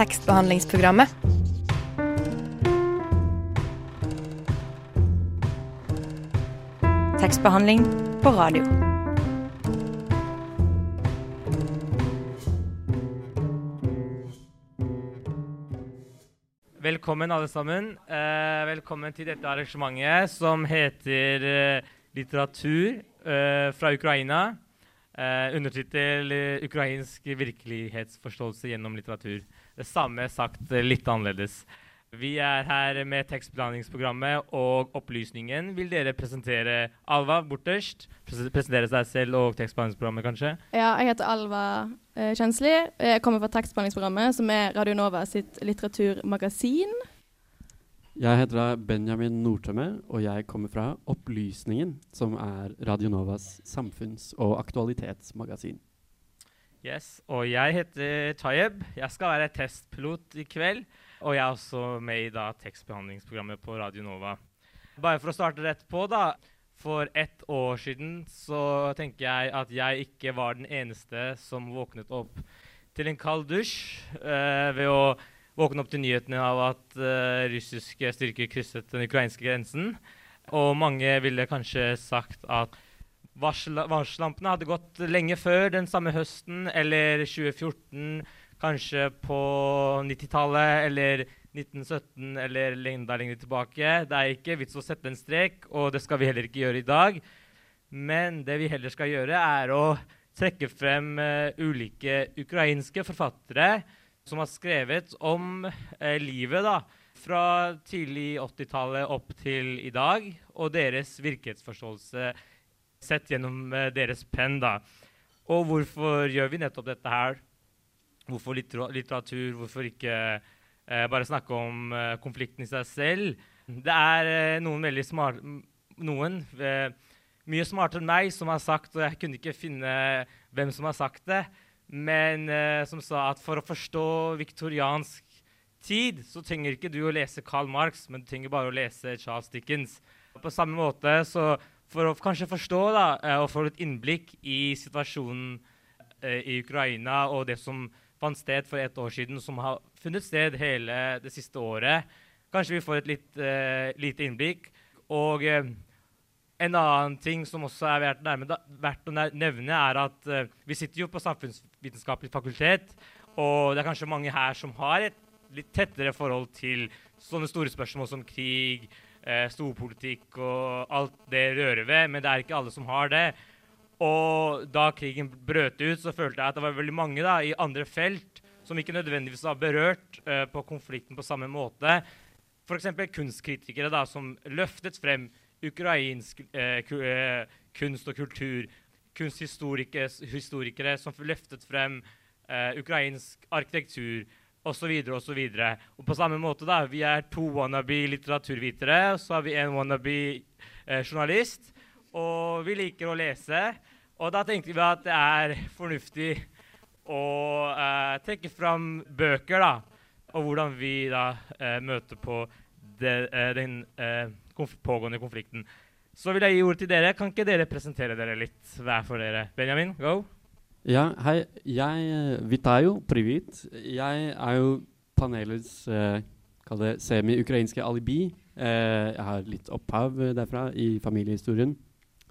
tekstbehandlingsprogrammet. Tekstbehandling på radio. Velkommen, alle sammen. Eh, velkommen til dette arrangementet som heter eh, Litteratur eh, fra Ukraina. Uh, Undertittel 'Ukrainsk virkelighetsforståelse gjennom litteratur'. Det samme sagt uh, litt annerledes. Vi er her med tekstbehandlingsprogrammet og opplysningen. Vil dere presentere Alva borterst? Pres presentere seg selv og tekstbehandlingsprogrammet, kanskje? Ja, jeg heter Alva eh, Kjensli. Jeg kommer fra Tekstbehandlingsprogrammet, som er Radio Nova sitt litteraturmagasin. Jeg heter Benjamin Nordtømme, og jeg kommer fra Opplysningen, som er Radio Novas samfunns- og aktualitetsmagasin. Yes, Og jeg heter Tayeb. Jeg skal være testpilot i kveld. Og jeg er også med i da, tekstbehandlingsprogrammet på Radio Nova. Bare for å starte rett på, da. For ett år siden så tenker jeg at jeg ikke var den eneste som våknet opp til en kald dusj eh, ved å våkne opp til nyhetene av at eh, russiske styrker krysset den ukrainske grensen. Og mange ville kanskje sagt at varsellampene hadde gått lenge før den samme høsten eller 2014, kanskje på 90-tallet eller 1917 eller enda tilbake. Det er ikke vits å sette en strek, og det skal vi heller ikke gjøre i dag. Men det vi heller skal gjøre, er å trekke frem uh, ulike ukrainske forfattere som har skrevet om uh, livet da, fra tidlig 80-tallet opp til i dag, og deres virkelighetsforståelse sett gjennom eh, deres penn. da. Og hvorfor gjør vi nettopp dette her? Hvorfor litteratur? Hvorfor ikke eh, bare snakke om eh, konflikten i seg selv? Det er eh, noen veldig smart Noen eh, mye smartere enn meg som har sagt, og jeg kunne ikke finne hvem som har sagt det, men uh, som sa at for å forstå viktoriansk tid, så trenger ikke du å lese Karl Marx, men du trenger bare å lese Charles Dickens. På samme måte, så For å kanskje forstå da, uh, og få et innblikk i situasjonen uh, i Ukraina og det som fant sted for et år siden, som har funnet sted hele det siste året, kanskje vi får et litt lite innblikk. Og en annen ting som også er verdt, nærme, verdt å nevne, er at uh, vi sitter jo på Samfunnsvitenskapelig fakultet, og det er kanskje mange her som har et litt tettere forhold til sånne store spørsmål som krig, uh, storpolitikk og alt det rører ved, men det er ikke alle som har det. Og da krigen brøt ut, så følte jeg at det var veldig mange da, i andre felt som ikke nødvendigvis var berørt eh, på konflikten på samme måte. F.eks. kunstkritikere da, som løftet frem ukrainsk eh, eh, kunst og kultur. Kunsthistorikere som løftet frem eh, ukrainsk arkitektur osv. Og på samme måte, da, vi er to wannabe litteraturvitere, så har vi en wannabe eh, journalist. Og vi liker å lese. Og da tenkte vi at det er fornuftig å eh, trekke fram bøker, da. Og hvordan vi da eh, møter på de, eh, den konf pågående konflikten. Så vil jeg gi ordet til dere. Kan ikke dere presentere dere litt hver for dere? Benjamin, go. Ja, hei. Jeg Vitajo, privit. Jeg er jo panelets eh, semi-ukrainske alibi. Eh, jeg har litt opphav derfra i familiehistorien.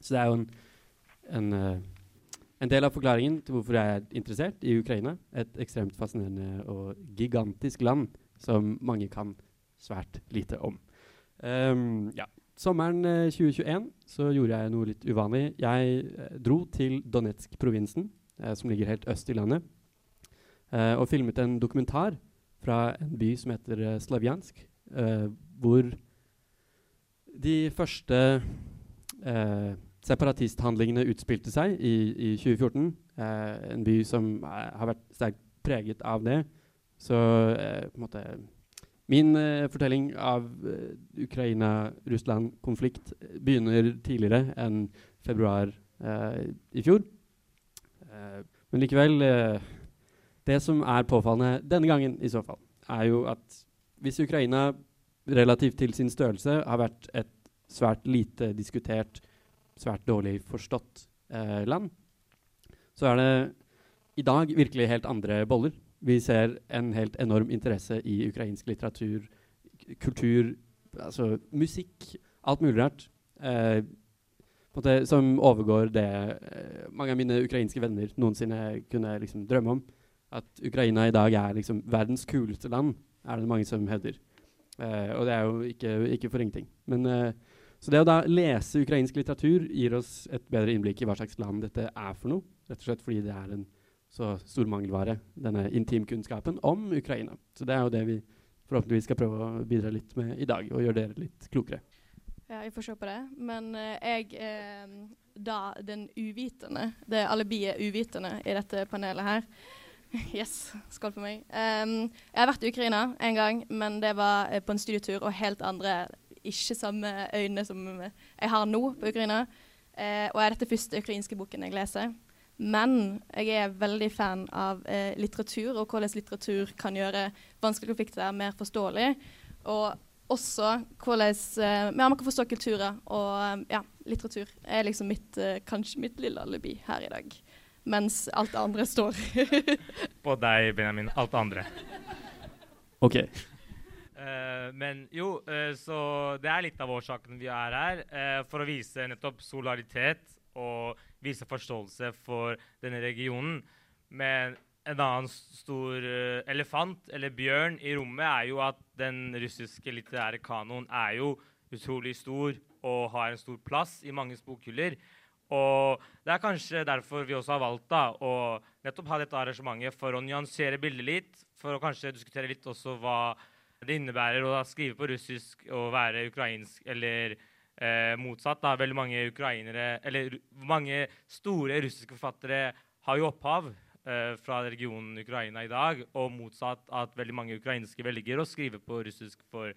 Så det er jo en, en, uh, en, del av forklaringen til hvorfor jeg er interessert i Ukraina. Et ekstremt fascinerende og gigantisk land som mange kan svært lite om. Um, ja. Sommeren uh, 2021 så gjorde jeg noe litt uvanlig. Jeg dro til Donetsk-provinsen, som ligger helt øst i landet, og filmet en dokumentar fra en by som heter Slavjansk, hvor de første separatisthandlingene utspilte seg i, i 2014. en by som har vært sterkt preget av det. Så Min fortelling av Ukraina-Russland-konflikt begynner tidligere enn februar i fjor. Men likevel Det som er påfallende denne gangen, i så fall, er jo at hvis Ukraina relativt til sin størrelse har vært et svært lite diskutert, svært dårlig forstått land, så er det i dag virkelig helt andre boller. Vi ser en helt enorm interesse i ukrainsk litteratur, kultur, altså musikk, alt mulig rart. Eh, måte, som overgår det eh, mange av mine ukrainske venner noensinne kunne liksom drømme om. At Ukraina i dag er liksom verdens kuleste land, er det mange som hevder. Eh, og det er jo ikke, ikke for ingenting. Men, eh, så det å da lese ukrainsk litteratur gir oss et bedre innblikk i hva slags land dette er for noe. Rett og slett fordi det er en så stor mangelvare, denne intimkunnskapen om Ukraina. Så det er jo det vi forhåpentligvis skal prøve å bidra litt med i dag, og gjøre dere litt klokere. Ja, jeg får se på det. Men eh, jeg er da den uvitende. Det alibiet uvitende i dette panelet her. Yes, skål for meg. Um, jeg har vært i Ukraina en gang, men det var eh, på en studietur og helt andre Ikke samme øyne som jeg har nå på Ukraina. Uh, og er dette første ukrainske boken jeg leser. Men jeg er veldig fan av uh, litteratur, og hvordan litteratur kan gjøre vanskelige konflikter mer forståelig. Og også hvordan eh, ja, man kan forstå kulturer. Og eh, ja, litteratur er liksom mitt, eh, kanskje mitt lille alibi her i dag. Mens alt det andre står. På deg, Benjamin. Alt det andre. Ok. Uh, men jo, uh, så det er litt av årsaken vi er her. Uh, for å vise nettopp solidaritet og vise forståelse for denne regionen. Men en annen stor eh, elefant, eller bjørn, i rommet er jo at den russiske litterære kanoen er jo utrolig stor og har en stor plass i manges bokhyller. Og det er kanskje derfor vi også har valgt da, å nettopp ha dette arrangementet for å nyansere bildet litt, for å kanskje diskutere litt også hva det innebærer å skrive på russisk og være ukrainsk, eller eh, motsatt. da, Veldig mange ukrainere, eller mange store russiske forfattere har jo opphav fra regionen Ukraina i dag, og motsatt at veldig mange ukrainske velger å skrive på russisk for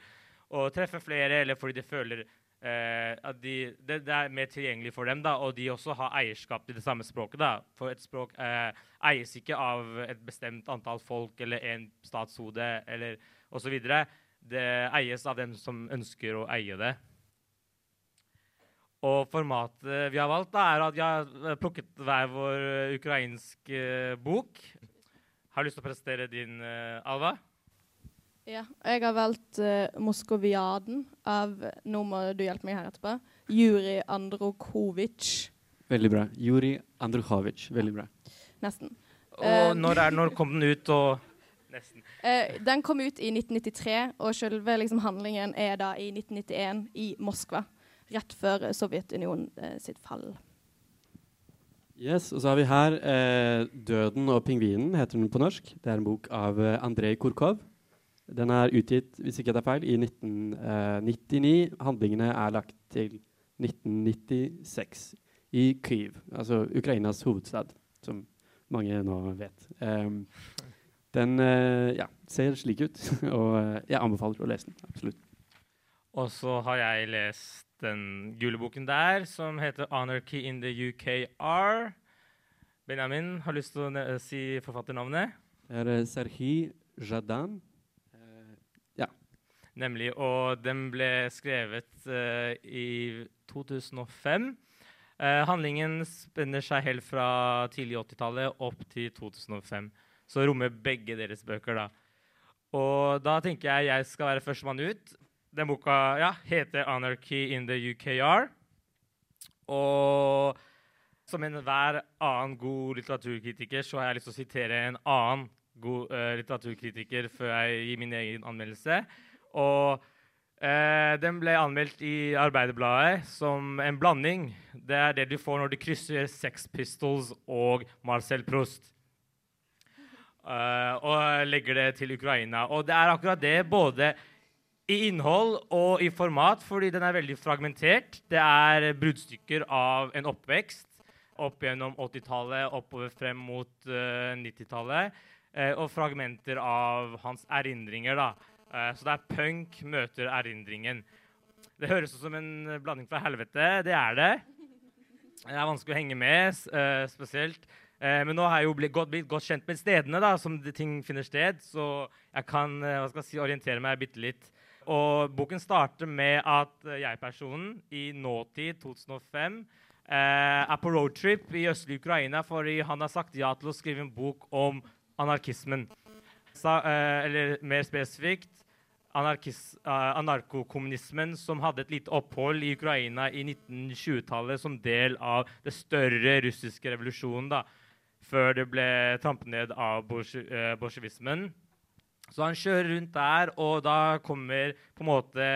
å treffe flere, eller fordi de føler eh, at de, det, det er mer tilgjengelig for dem, da, og de også har eierskap til det samme språket. da, For et språk eh, eies ikke av et bestemt antall folk eller en statshode eller osv. Det eies av dem som ønsker å eie det. Og formatet vi har valgt, da, er at vi har plukket hver vår eh, ukrainsk eh, bok. Har du lyst til å presentere din, eh, Alva? ja, jeg har valgt uh, 'Moskoviaden' av Nå må du hjelpe meg her etterpå. Juri Androkovitsj. Veldig bra. Juri Andrukhovic. Veldig bra. Nesten. Og når, er, når kom den ut? Og nesten. Uh, den kom ut i 1993, og selve liksom, handlingen er da i 1991 i Moskva. Rett før eh, Sovjetunionen eh, sitt fall. Yes, og så har vi her eh, 'Døden og pingvinen', heter den på norsk. Det er en bok av eh, Andrej Kurkov. Den er utgitt, hvis ikke det er feil, i 1999. Handlingene er lagt til 1996 i Kyiv, altså Ukrainas hovedstad, som mange nå vet. Um, den eh, ja, ser slik ut, og eh, jeg anbefaler å lese den. Absolutt. Og så har jeg lest den gule boken der, som heter 'Anarchy in the UKR'. Benjamin, har lyst til å si forfatternavnet? Det er Serhi Jadam. Uh, ja. Nemlig. Og den ble skrevet uh, i 2005. Uh, handlingen spenner seg helt fra tidlig 80-tallet opp til 2005. Så rommer begge deres bøker, da. Og da tenker jeg jeg skal være førstemann ut. Den boka ja, heter 'Anarchy in the UKR'. Og som enhver annen god litteraturkritiker så har jeg lyst til å sitere en annen god uh, litteraturkritiker før jeg gir min egen anmeldelse. Og uh, den ble anmeldt i Arbeiderbladet som en blanding. Det er det du får når du krysser Sex Pistols og Marcel Proust. Uh, og legger det til Ukraina. Og det er akkurat det, både i innhold og i format, fordi den er veldig fragmentert. Det er bruddstykker av en oppvekst opp gjennom 80-tallet, oppover frem mot uh, 90-tallet. Uh, og fragmenter av hans erindringer. da. Uh, så det er punk møter erindringen. Det høres ut som en blanding fra helvete. Det er det. Det er vanskelig å henge med, eh, spesielt. Eh, men nå har jeg jo blitt godt, blitt godt kjent med stedene da, som ting finner sted, så jeg kan eh, si, orientere meg bitte litt. Og boken starter med at eh, jeg-personen i nåtid, 2005, eh, er på roadtrip i østlige Ukraina fordi han har sagt ja til å skrive en bok om anarkismen. Sa, eh, eller mer spesifikt anarkis- eh, anarkokommunismen som hadde et lite opphold i Ukraina i 1920-tallet som del av det større russiske revolusjonen, da, før det ble trampet ned av eh, bolsjevismen. Så han kjører rundt der, og da kommer på en måte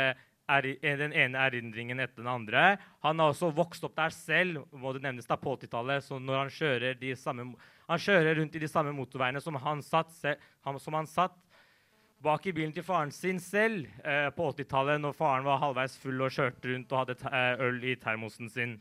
er, den ene erindringen etter den andre. Han har også vokst opp der selv, må det nevnes da, på 80-tallet. Så når han kjører, samme, han kjører rundt i de samme motorveiene som han satt, som han satt bak i bilen til faren sin selv eh, på 80-tallet, når faren var halvveis full og kjørte rundt og hadde eh, øl i termosen sin.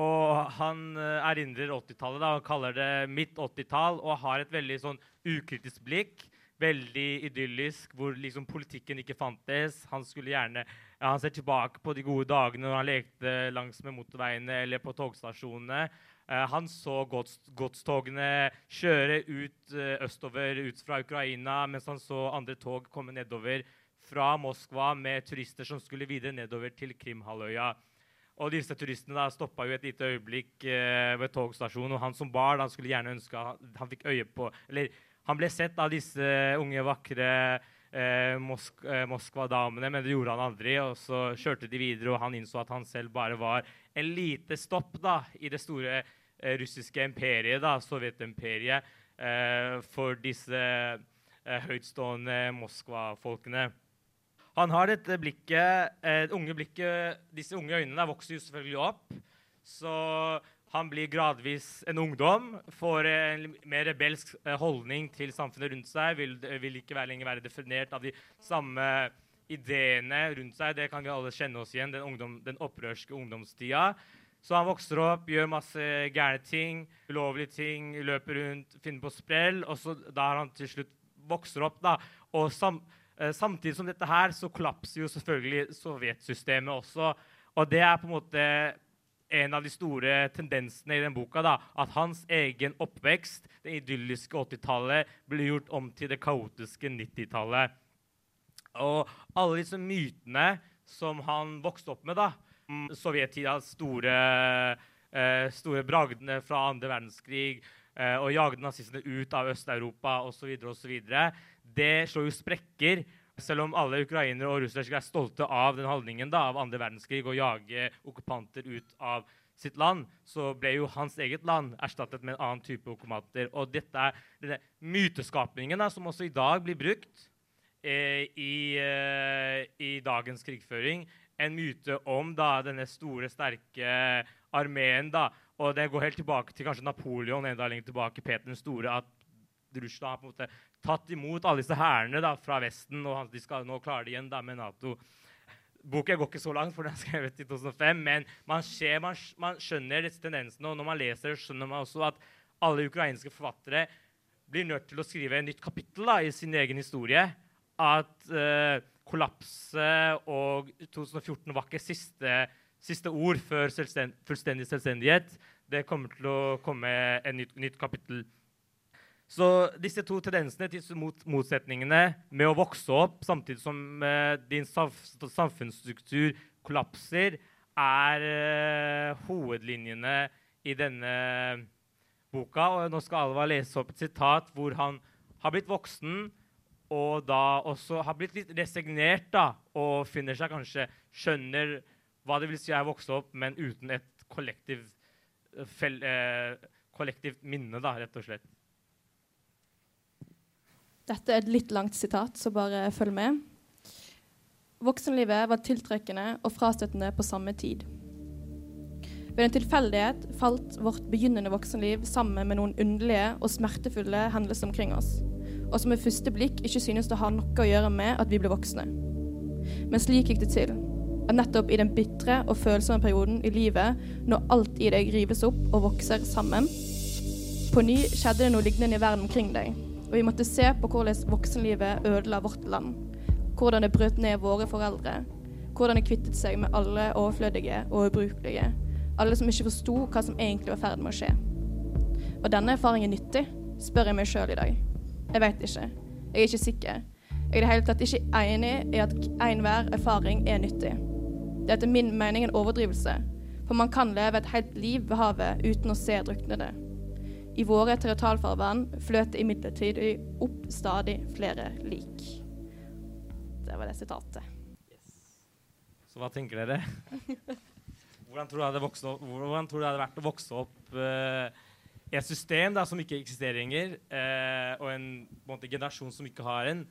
Og han eh, erindrer 80-tallet og kaller det mitt 80-tall, og har et veldig sånn ukritisk blikk. Veldig idyllisk, hvor liksom politikken ikke fantes. Han skulle gjerne, ja, han ser tilbake på de gode dagene når han lekte langs med motorveiene eller på togstasjonene. Eh, han så gods, godstogene kjøre ut eh, østover ut fra Ukraina, mens han så andre tog komme nedover fra Moskva med turister som skulle videre nedover til Krimhalvøya. Og disse turistene da stoppa jo et lite øyeblikk eh, ved togstasjonen. Og han som bar, han skulle gjerne ønske han, han fikk øye på Eller han ble sett av disse unge, vakre eh, Mosk eh, Moskva-damene, men det gjorde han aldri. Og så kjørte de videre, og han innså at han selv bare var en lite stopp da, i det store eh, russiske imperiet, da, Sovjetimperiet, eh, for disse eh, høytstående Moskva-folkene. Han har dette blikket, eh, unge blikket Disse unge øynene vokser jo selvfølgelig opp. Så han blir gradvis en ungdom, får en mer rebelsk eh, holdning til samfunnet rundt seg, vil, vil ikke være, lenger være definert av de samme ideene rundt seg. Det kan vi alle kjenne oss igjen, den, ungdom, den opprørske ungdomstida. Så han vokser opp, gjør masse gærne ting, ulovlige ting, løper rundt, finner på sprell, og så da han til slutt vokser opp, da. Og sam, eh, samtidig som dette her, så kollapser jo selvfølgelig sovjetsystemet også. Og det er på en måte en av de store tendensene i den boka. da, At hans egen oppvekst, det idylliske 80-tallet, ble gjort om til det kaotiske 90-tallet. Og alle disse mytene som han vokste opp med, da, sovjettidas store, eh, store bragdene fra andre verdenskrig, eh, og jagde nazistene ut av Øst-Europa osv., osv., det slår jo sprekker. Selv om alle ukrainere og russere er stolte av den holdningen da, av andre verdenskrig og jage okkupanter ut av sitt land, så ble jo hans eget land erstattet med en annen type okkupanter. Og dette er denne myteskapningen da, som også i dag blir brukt eh, i, eh, i dagens krigføring. En myte om da, denne store, sterke armeen. Og det går helt tilbake til kanskje Napoleon, enda lenger tilbake, Peter den store. at Russland har på en måte tatt imot alle disse hærene fra Vesten, og de skal nå klare det igjen da, med Nato. Boka går ikke så langt, for den er skrevet i 2005, men man, skjer, man, man skjønner disse tendensene, og når man leser skjønner man også at alle ukrainske forfattere blir nødt til å skrive et nytt kapittel da, i sin egen historie. At uh, kollapset og 2014 var ikke siste, siste ord før selvstend, fullstendig selvstendighet. Det kommer til å komme et nytt, nytt kapittel. Så disse to tendensene, disse mot, motsetningene med å vokse opp samtidig som eh, din samf samfunnsstruktur kollapser, er eh, hovedlinjene i denne boka. Og nå skal Alva lese opp et sitat hvor han har blitt voksen og da også har blitt litt resignert da, og finner seg kanskje Skjønner hva det vil si å vokse opp, men uten et kollektiv, eh, fel, eh, kollektivt minne, da, rett og slett. Dette er et litt langt sitat, så bare følg med. Voksenlivet var tiltrekkende og frastøtende på samme tid. Ved en tilfeldighet falt vårt begynnende voksenliv sammen med noen underlige og smertefulle hendelser omkring oss, og som ved første blikk ikke synes å ha noe å gjøre med at vi ble voksne. Men slik gikk det til, at nettopp i den bitre og følsomme perioden i livet, når alt i deg rives opp og vokser sammen, på ny skjedde det noe lignende i verden omkring deg, og vi måtte se på hvordan voksenlivet ødela vårt land. Hvordan det brøt ned våre foreldre. Hvordan det kvittet seg med alle overflødige og ubrukelige. Alle som ikke forsto hva som egentlig var i ferd med å skje. Var denne erfaringen nyttig, spør jeg meg sjøl i dag. Jeg veit ikke. Jeg er ikke sikker. Jeg er i det hele tatt ikke enig i at enhver erfaring er nyttig. Det er etter min mening en overdrivelse, for man kan leve et helt liv ved havet uten å se druknede. I våre territorialfarvann fløt det imidlertid opp stadig flere lik. Det var det sitatet. Så hva tenker dere? Hvordan tror du det hadde, opp, hvordan tror du det hadde vært å vokse opp eh, i et system da, som ikke eksisterer lenger, eh, og en, på en måte, generasjon som ikke har en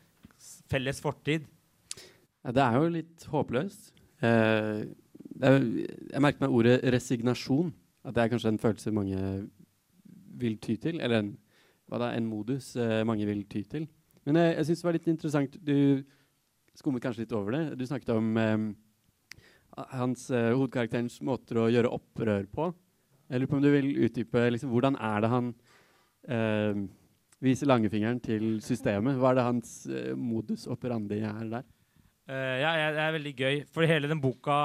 felles fortid? Ja, det er jo litt håpløst. Eh, er, jeg merker meg ordet resignasjon. At det er kanskje en følelse mange vil ty til. Eller en, hva da, en modus eh, mange vil ty til. Men eh, jeg syns det var litt interessant Du skummet kanskje litt over det. Du snakket om eh, hans eh, hovedkarakterens måter å gjøre opprør på. Jeg lurer på om du vil utdype liksom, hvordan er det han eh, viser langfingeren til systemet? Hva er det hans modus operandi er der? Ja, det er veldig gøy. For hele den boka,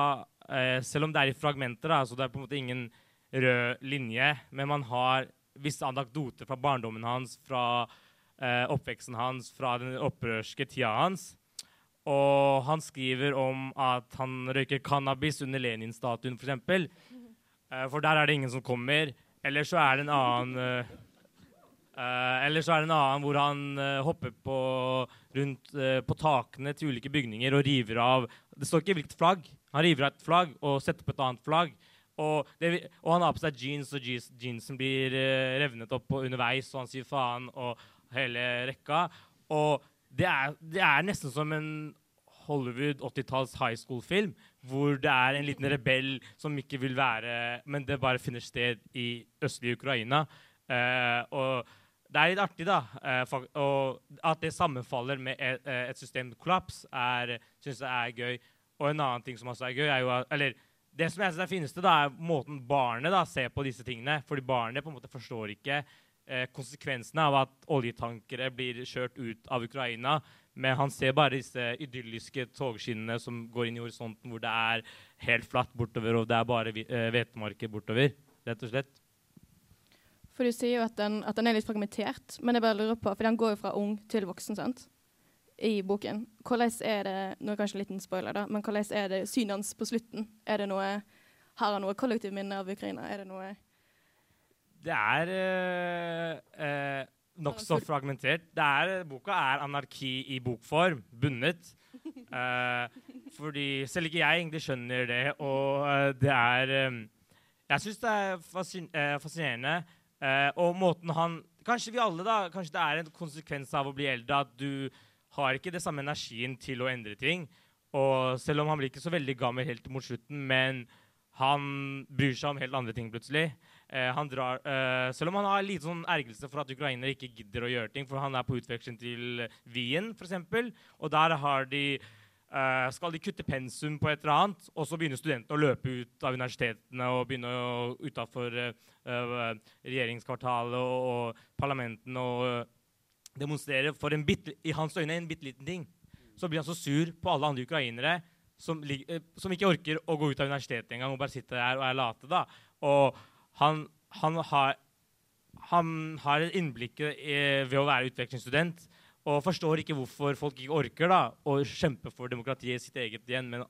selv om det er i fragmenter, da, så det er på en måte ingen rød linje, men man har visse anekdoter fra barndommen hans, fra eh, oppveksten hans, fra den opprørske tida hans. Og han skriver om at han røyker cannabis under Lenin-statuen, f.eks. Uh, for der er det ingen som kommer. Eller så er det en annen eh, eh, Eller så er det en annen hvor han eh, hopper på rundt eh, på takene til ulike bygninger og river av Det står ikke hvilket flagg. Han river av et flagg og setter på et annet flagg. Og, det, og han har på seg jeans, og jeans, jeansen blir uh, revnet opp underveis, og han sier faen, og hele rekka. Og det er, det er nesten som en Hollywood 80-talls high school-film, hvor det er en liten rebell som ikke vil være Men det bare finner sted i østlige Ukraina. Uh, og det er litt artig, da. Uh, og at det sammenfaller med et, et systemkollaps, synes jeg er gøy. Og en annen ting som også er gøy, er jo at Eller det som jeg synes er fineste, da, er måten barnet da, ser på disse tingene. Fordi barnet på en måte forstår ikke eh, konsekvensene av at oljetankere blir kjørt ut av Ukraina. Men han ser bare disse idylliske togskinnene som går inn i horisonten, hvor det er helt flatt bortover, og det er bare eh, hvetemarker bortover. Rett og slett. For du sier jo at den, at den er litt fragmentert, men jeg bare lurer på, for den går jo fra ung til voksen, sant? I boken. Hvordan er det Nå er det kanskje en liten spoiler, da, men hvordan er det synet hans på slutten? Er det noe Har han noe kollektivminne av Ukraina? Er det noe Det er øh, øh, nokså fragmentert. Det er, boka er anarki i bokform, bundet. uh, fordi selv ikke jeg egentlig skjønner det, og uh, det er um, Jeg syns det er fascin uh, fascinerende. Eh, og måten han Kanskje vi alle, da. Kanskje det er en konsekvens av å bli eldre at du har ikke det samme energien til å endre ting. Og selv om han blir ikke så veldig gammel helt mot slutten, men han bryr seg om helt andre ting plutselig. Eh, drar, eh, selv om han har litt sånn ergrelse for at ukrainere ikke gidder å gjøre ting, for han er på utveksling til Wien f.eks., og der de eh, skal de kutte pensum på et eller annet, og så begynner studentene å løpe ut av universitetene og begynne utafor regjeringskvartalet og, og parlamentene og eh, demonstrere for bitte, i hans øyne en bitte liten ting. Så blir han så sur på alle andre ukrainere som, eh, som ikke orker å gå ut av universitetet engang og bare sitter der og er late. da. Og han, han, har, han har et innblikk eh, ved å være utvekslingsstudent og forstår ikke hvorfor folk ikke orker da, å kjempe for demokratiet sitt eget igjen, men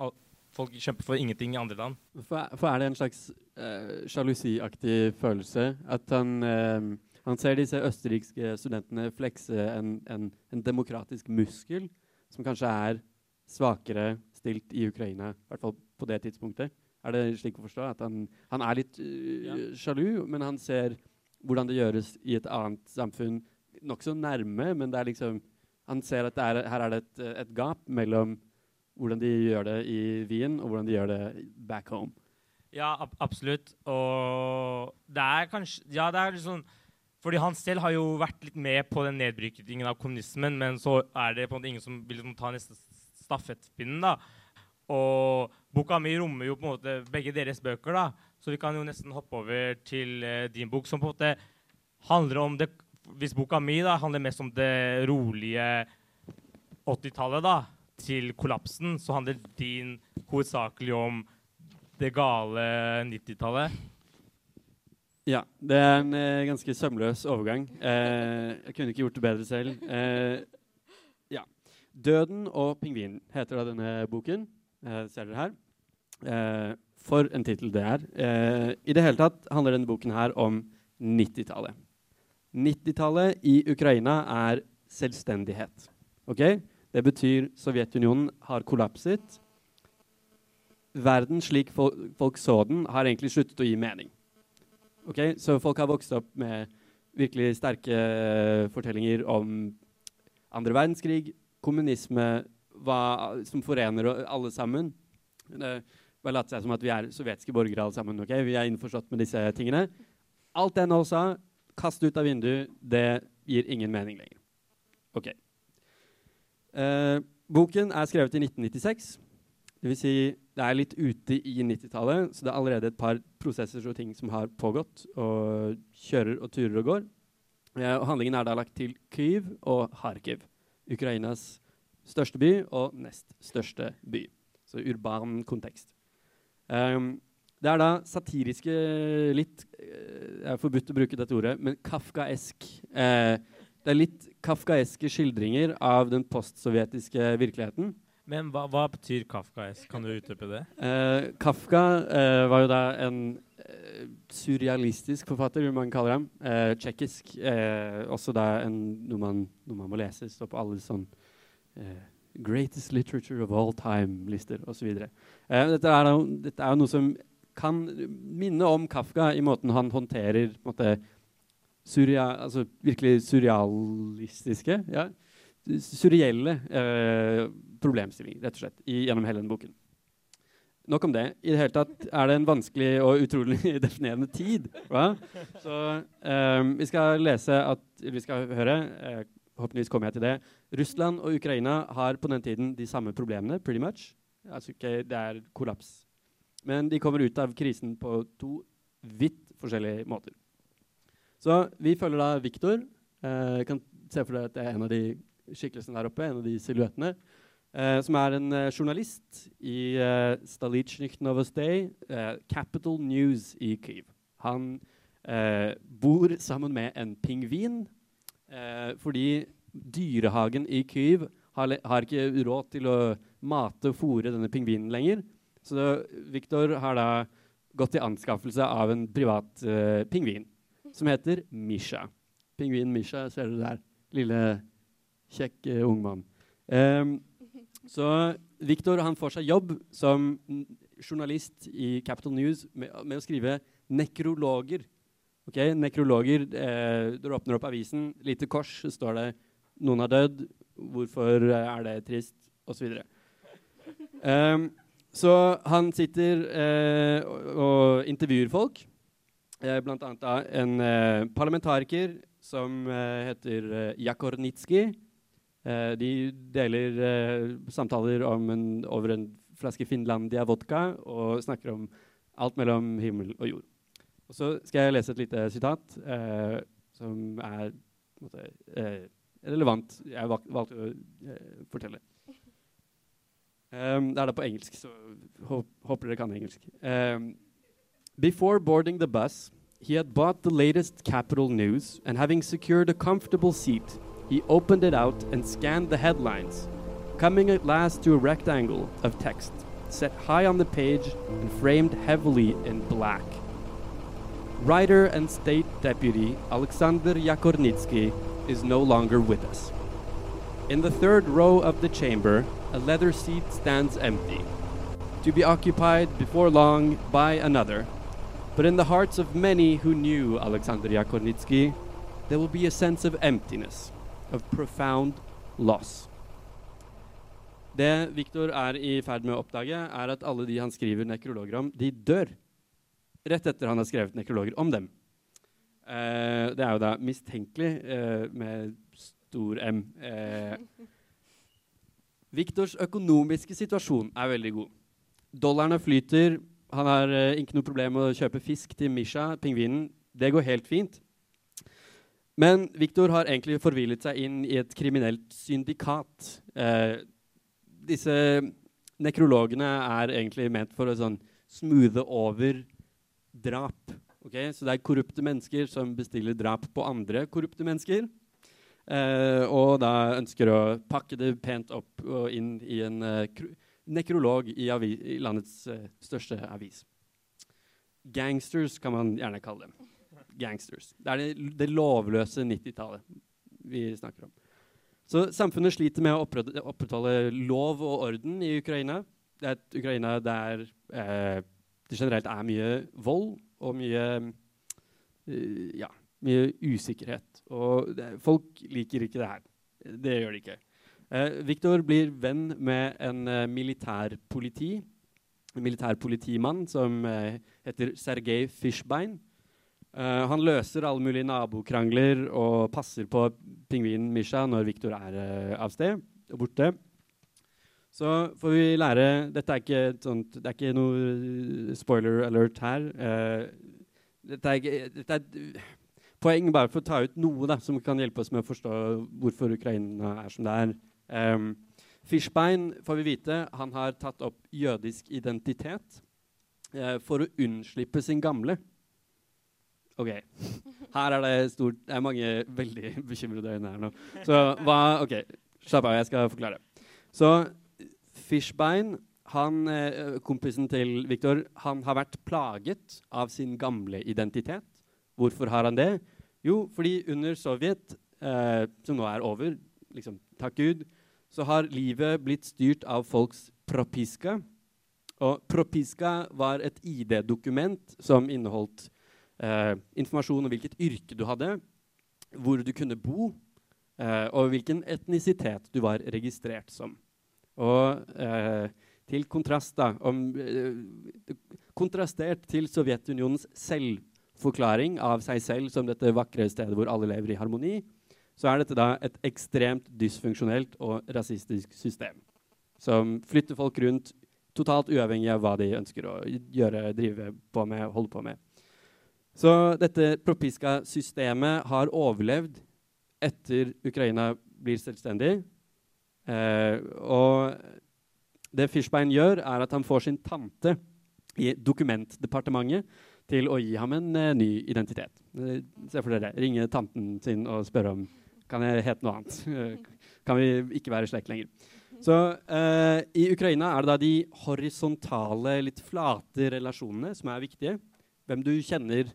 folk kjemper for ingenting i andre land. For, for er det en slags uh, sjalusiaktig følelse? At han, eh, han ser disse østerrikske studentene flekse en, en, en demokratisk muskel som kanskje er svakere stilt i Ukraina, i hvert fall på det tidspunktet. Er det slik å forstå? At han, han er litt eh, Ja. sjalu, men han ser hvordan det gjøres i et annet samfunn nokså nærme, men det er liksom Han ser at det er, her er det et, et gap mellom hvordan de gjør det i Wien, og hvordan de gjør det back home. Ja, ab absolutt. Og det er kanskje Ja, det er litt sånn Fordi han selv har jo vært litt med på den nedbrytingen av kommunismen, men så er det på en måte ingen som vil ta neste stafettpinnen, da. Og boka mi rommer jo på en måte begge deres bøker, da. Så vi kan jo nesten hoppe over til eh, din bok, som på en måte handler om det Hvis boka mi da handler mest om det rolige 80-tallet, da, til kollapsen, så handler din hovedsakelig om det gale 90-tallet. Ja, det er en eh, ganske sømløs overgang. Eh, jeg kunne ikke gjort det bedre selv. Eh, ja. 'Døden og pingvinen' heter da denne boken. Eh, ser dere her. Eh, for en tittel det er. Eh, I det hele tatt handler denne boken her om 90-tallet. 90-tallet i Ukraina er selvstendighet. Ok? Det betyr Sovjetunionen har kollapset. Verden slik folk så den, har egentlig sluttet å gi mening. Ok? Så folk har vokst opp med virkelig sterke uh, fortellinger om andre verdenskrig, kommunisme, hva som forener alle sammen. Det bare latt seg som at vi er sovjetiske borgere alle sammen. ok? Vi er innforstått med disse tingene. Alt det nå sa, kast ut av vinduet. Det gir ingen mening lenger. Ok. Eh, boken er skrevet i 1996. Det vil si, det er litt ute i 90-tallet, så det er allerede et par prosesser og ting som har pågått, og kjører og turer og går. Eh, og handlingen er da lagt til Kyiv og Kharkiv, Ukrainas største by og nest største by. Så urban kontekst. Um, det er da satiriske litt Det er forbudt å bruke dette ordet, men kafkaesk. Eh, det er litt kafkaeske skildringer av den postsovjetiske virkeligheten. Men hva, hva betyr kafkaesk? Kan du utdype det? Eh, Kafka eh, var jo da en eh, surrealistisk forfatter, vil man kalle ham. Eh, Tsjekkisk. også da en, noe, man, noe, man, må lese. Står på alle sånn Greatest literature of all time-lister osv. Eh, dette, er dette er jo noe som kan minne om Kafka i måten han håndterer måte, surreal, altså virkelig surrealistiske ja, Surreelle eh, problemstillinger, rett og slett, i, gjennom hele denne boken. Nok om det. I det hele tatt er det en vanskelig og utrolig definerende tid. Hva? Så eh, vi skal lese at Vi skal høre eh, Forhåpentligvis kommer jeg til det. Russland og Ukraina har på den tiden de samme problemene, pretty much. Altså, okay, det er kollaps. Men de kommer ut av krisen på to vidt forskjellige måter. Så vi følger da Viktor. Eh, kan se for deg at det er en av de skikkelsene der oppe, en av de silhuettene. Eh, som er en uh, journalist i Stalichnik Novostay, uh, Capital News i Kyiv. Han bor sammen med en pingvin fordi dyrehagen i Kyiv har, har, ikke råd til å mate og fòre denne pingvinen lenger. Så Viktor har da gått til anskaffelse av en privat pingvin som heter Misha. Pingvinen Misha ser du der. Lille, kjekk uh, ung mann. Um, så Victor han får seg jobb som journalist i Capital News med, med å skrive nekrologer. Ok, Nekrologer eh, Du åpner opp avisen, lite kors, så står det 'Noen har dødd', 'Hvorfor er det trist?' osv. Um, så han sitter eh, og, og intervjuer folk. Eh, da, en eh, parlamentariker som eh, heter eh, Jakornitski. Eh, de deler eh, samtaler en, over en flaske Finlandia-vodka og snakker om alt mellom himmel og jord. Og så skal jeg lese et lite sitat eh, som er måte, relevant. Jeg valg, valgte å fortelle. Um, det er da på engelsk, så håper dere kan engelsk. Um, Before boarding the bus, he had bought the latest Capital News, and having secured a comfortable seat, he opened it out and scanned the headlines, coming at last to a rectangle of text set high on the page and framed heavily in black. Writer and State Deputy Alexander Yakornitsky is no longer with us. In the third row of the chamber, a leather seat stands empty, to be occupied before long by another but in the hearts of many who knew Alexander Yakornitsky, there will be a sense of emptiness, of profound loss. Det Viktor er i ferd med å oppdage, er at alle de han skriver nekrologer om, de dør rett etter han har skrevet nekrologer om dem. Uh, det er jo da mistenkelig uh, med stor M. Uh, Viktors økonomiske situasjon er veldig god. Dollarene flyter, han har uh, ikke noe problem med å kjøpe fisk til Misha, pingvinen. Det går helt fint. Men Viktor har egentlig forvillet seg inn i et kriminelt syndikat. Eh, disse nekrologene er egentlig ment for å sånn smoothe over drap. Okay? Så det er korrupte mennesker som bestiller drap på andre korrupte mennesker. Eh, og da ønsker å pakke det pent opp og inn i en eh, nekrolog i, i landets uh, største avis. Gangsters kan man gjerne kalle dem. Gangsters. Det er det, det lovløse 90-tallet vi snakker om. Så samfunnet sliter med å opprettholde lov og orden i Ukraina. Det er et Ukraina der eh, det generelt er mye vold og mye uh, ja, mye usikkerhet. Og det, folk liker ikke det her. Det gjør de ikke. Eh, Viktor blir venn med en uh, militærpoliti, en militærpolitimann som uh, heter Sergej Fishbein. Han løser alle mulige nabokrangler og passer på pingvinen Misha når Viktor er av sted og borte. Så får vi lære Dette er ikke, sånt, det er ikke noe spoiler alert her. Uh, dette er, dette er poeng bare for å ta ut noe da, som kan hjelpe oss med å forstå hvorfor Ukraina er som det er. Um, Fishbein får vi vite han har tatt opp jødisk identitet uh, for å unnslippe sin gamle. OK. Her er det stort Det er mange veldig bekymrede øyne her nå. Så hva OK, slapp av, jeg skal forklare. Så Fishbein, han, eh, kompisen til Viktor, han har vært plaget av sin gamle identitet. Hvorfor har han det? Jo, fordi under Sovjet, eh, som nå er over, liksom, takk Gud, så har livet blitt styrt av folks propiska. Og propiska var et ID-dokument som inneholdt eh, informasjon om hvilket yrke du hadde, hvor du kunne bo, eh, og hvilken etnisitet du var registrert som. Og eh, til kontrast, da, om, eh, kontrastert til Sovjetunionens selvforklaring av seg selv som dette vakre stedet hvor alle lever i harmoni, så er dette da et ekstremt dysfunksjonelt og rasistisk system. Som flytter folk rundt totalt uavhengig av hva de ønsker å gjøre, drive på med, holde på med. Så dette Propiska-systemet har overlevd etter Ukraina blir selvstendig, Eh, og det Fishbein gjør, er at han får sin tante i dokumentdepartementet til å gi ham en eh, ny identitet. Uh, se for dere, Ringe tanten sin og spørre om kan jeg hete noe annet. kan vi ikke være slekt lenger? Så I Ukraina er det da de horisontale, litt flate relasjonene som er viktige. Hvem du kjenner,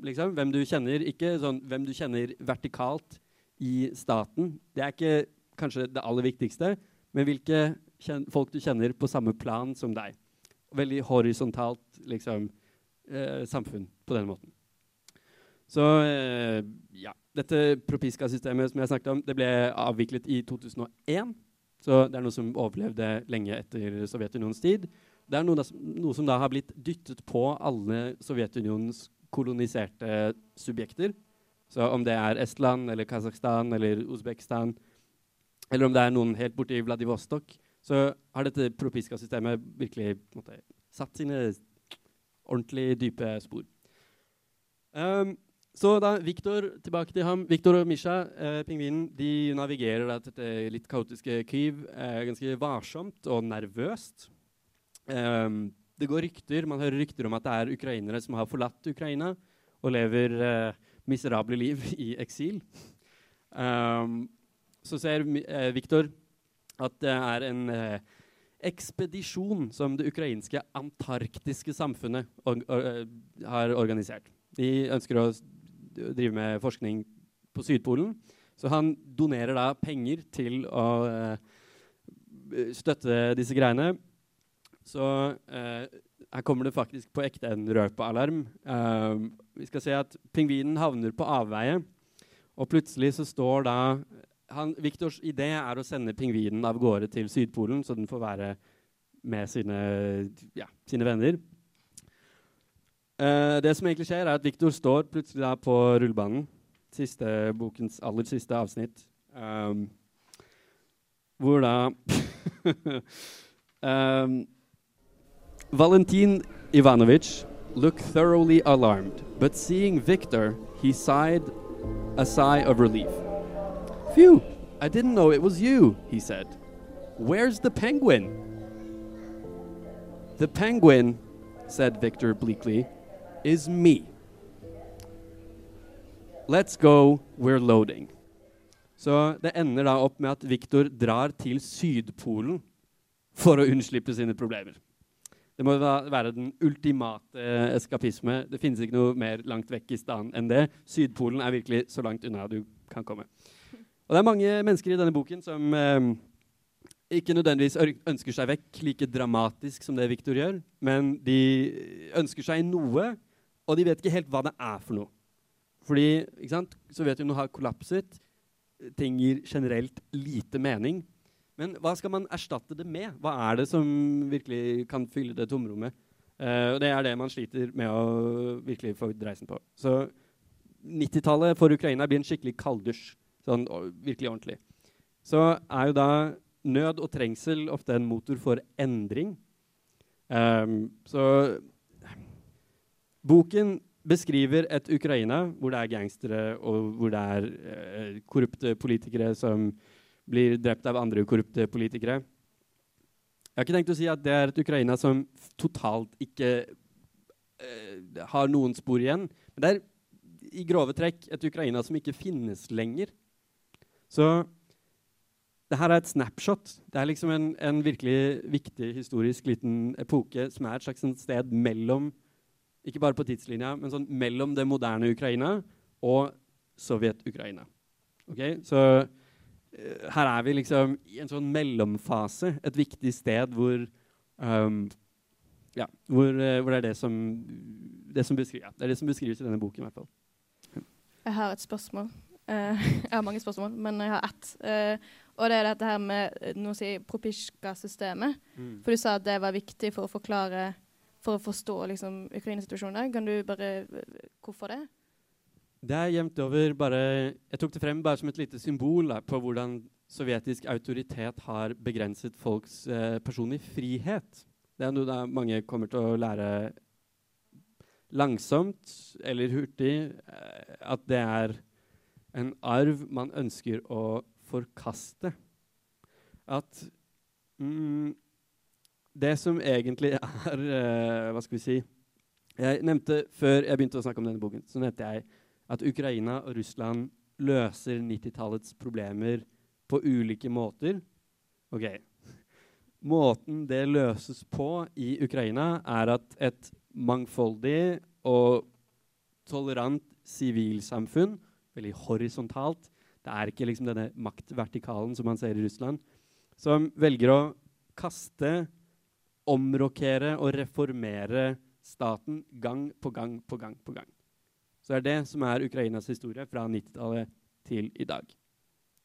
liksom. Hvem du kjenner, ikke sånn hvem du kjenner vertikalt i staten. Det er ikke kanskje det aller viktigste, men hvilke folk du kjenner på samme plan som deg. Veldig horisontalt liksom, eh, samfunn på den måten. Så eh, ja. Dette Propiska-systemet som jeg snakket om, det ble avviklet i 2001. Så det er noe som overlevde lenge etter Sovjetunionens tid. Det er noe, da, noe som da har blitt dyttet på alle Sovjetunionens koloniserte subjekter. Så om det er Estland eller Kasakhstan eller Usbekistan eller om det er noen helt borti Vladivostok, så har dette Propiska-systemet virkelig måtte, satt sine ordentlig dype spor. Um, så da Viktor, tilbake til ham. Viktor og Misha, eh, pingvinen, de navigerer da, dette litt kaotiske Kyiv eh, ganske varsomt og nervøst. Um, det går rykter, Man hører rykter om at det er ukrainere som har forlatt Ukraina og lever eh, miserable liv i eksil. Um, så ser eh, Viktor at det er en eh, ekspedisjon som det ukrainske antarktiske samfunnet or or eh, har organisert. De ønsker å drive med forskning på Sydpolen, så han donerer da penger til å eh, støtte disse greiene. Så eh, her kommer det faktisk på ekte en røpealarm. Eh, vi skal se at pingvinen havner på avveie, og plutselig så står da han, Viktors idé er å sende pingvinen av gårde til Sydpolen, så den får være med sine, ja, sine venner. Eh, det som egentlig skjer, er at Viktor står plutselig da på rullebanen. Siste bokens aller siste avsnitt. Um, hvor da um, Valentin Ivanovic looked thoroughly alarmed, but seeing Victor, he sighed a sigh of relief. Phew, I didn't know it was you, he said. Where's the penguin? The penguin, said Victor bleakly, is me. Let's go, we're loading. Så det ender da opp med at Victor drar til Sydpolen for å unnslippe sine problemer. Det må være den ultimate eskapisme. Det finnes ikke noe mer langt vekk i stedet enn det. Sydpolen er virkelig så langt unna du kan komme. Og det er mange mennesker i denne boken som eh, ikke nødvendigvis ønsker seg vekk like dramatisk som det Victor gjør, men de ønsker seg noe, og de vet ikke helt hva det er for noe. Fordi ikke sant, Sovjetunionen har kollapset. Ting gir generelt lite mening. Men hva skal man erstatte det med? Hva er det som virkelig kan fylle det tomrommet? Uh, og det er det man sliter med å virkelig få dreisen på. Så 90-tallet for Ukraina blir en skikkelig kalddusj. Sånn virkelig ordentlig. Så er jo da nød og trengsel ofte en motor for endring. Um, så boken beskriver et Ukraina hvor det er gangstere og hvor det er uh, korrupte politikere som blir drept av andre korrupte politikere. Jeg har ikke tenkt å si at det er et Ukraina som totalt ikke uh, har noen spor igjen. Men det er i grove trekk et Ukraina som ikke finnes lenger. Så det her er et snapshot. Det er liksom en, en, virkelig viktig historisk liten epoke som er et slags sted mellom ikke bare på tidslinja, men sånn mellom det moderne Ukraina og Sovjet-Ukraina. Okay? Så her er vi liksom i en sånn mellomfase, et viktig sted hvor um, ja, hvor, uh, hvor, det er det som, det som, beskriver, ja, det er det som beskrives i denne boken. i hvert fall. Jeg har et spørsmål. Uh, jeg har mange spørsmål, men jeg har ett. Og det er dette her med noe å si, Propisjka-systemet. Mm. For du sa at det var viktig for å forklare For å forstå liksom, Ukraina-situasjonen. Kan du bare eh, Hvorfor det? Det er jevnt over bare Jeg tok det frem bare som et lite symbol da, på hvordan sovjetisk autoritet har begrenset folks eh, personlige frihet. Det er noe da mange kommer til å lære langsomt eller hurtig. Eh, at det er en arv man ønsker å forkaste. At mm, det som egentlig er eh, Hva skal vi si Jeg nevnte Før jeg begynte å snakke om denne boken, så nevnte jeg at Ukraina og Russland løser 90-tallets problemer på ulike måter. Ok. Måten det løses på i Ukraina, er at et mangfoldig og tolerant sivilsamfunn, veldig horisontalt, det er ikke liksom denne maktvertikalen som man ser i Russland, som velger å kaste, omrokere og reformere staten gang på gang på gang på gang. Så er det som er Ukrainas historie fra 90-tallet til i dag.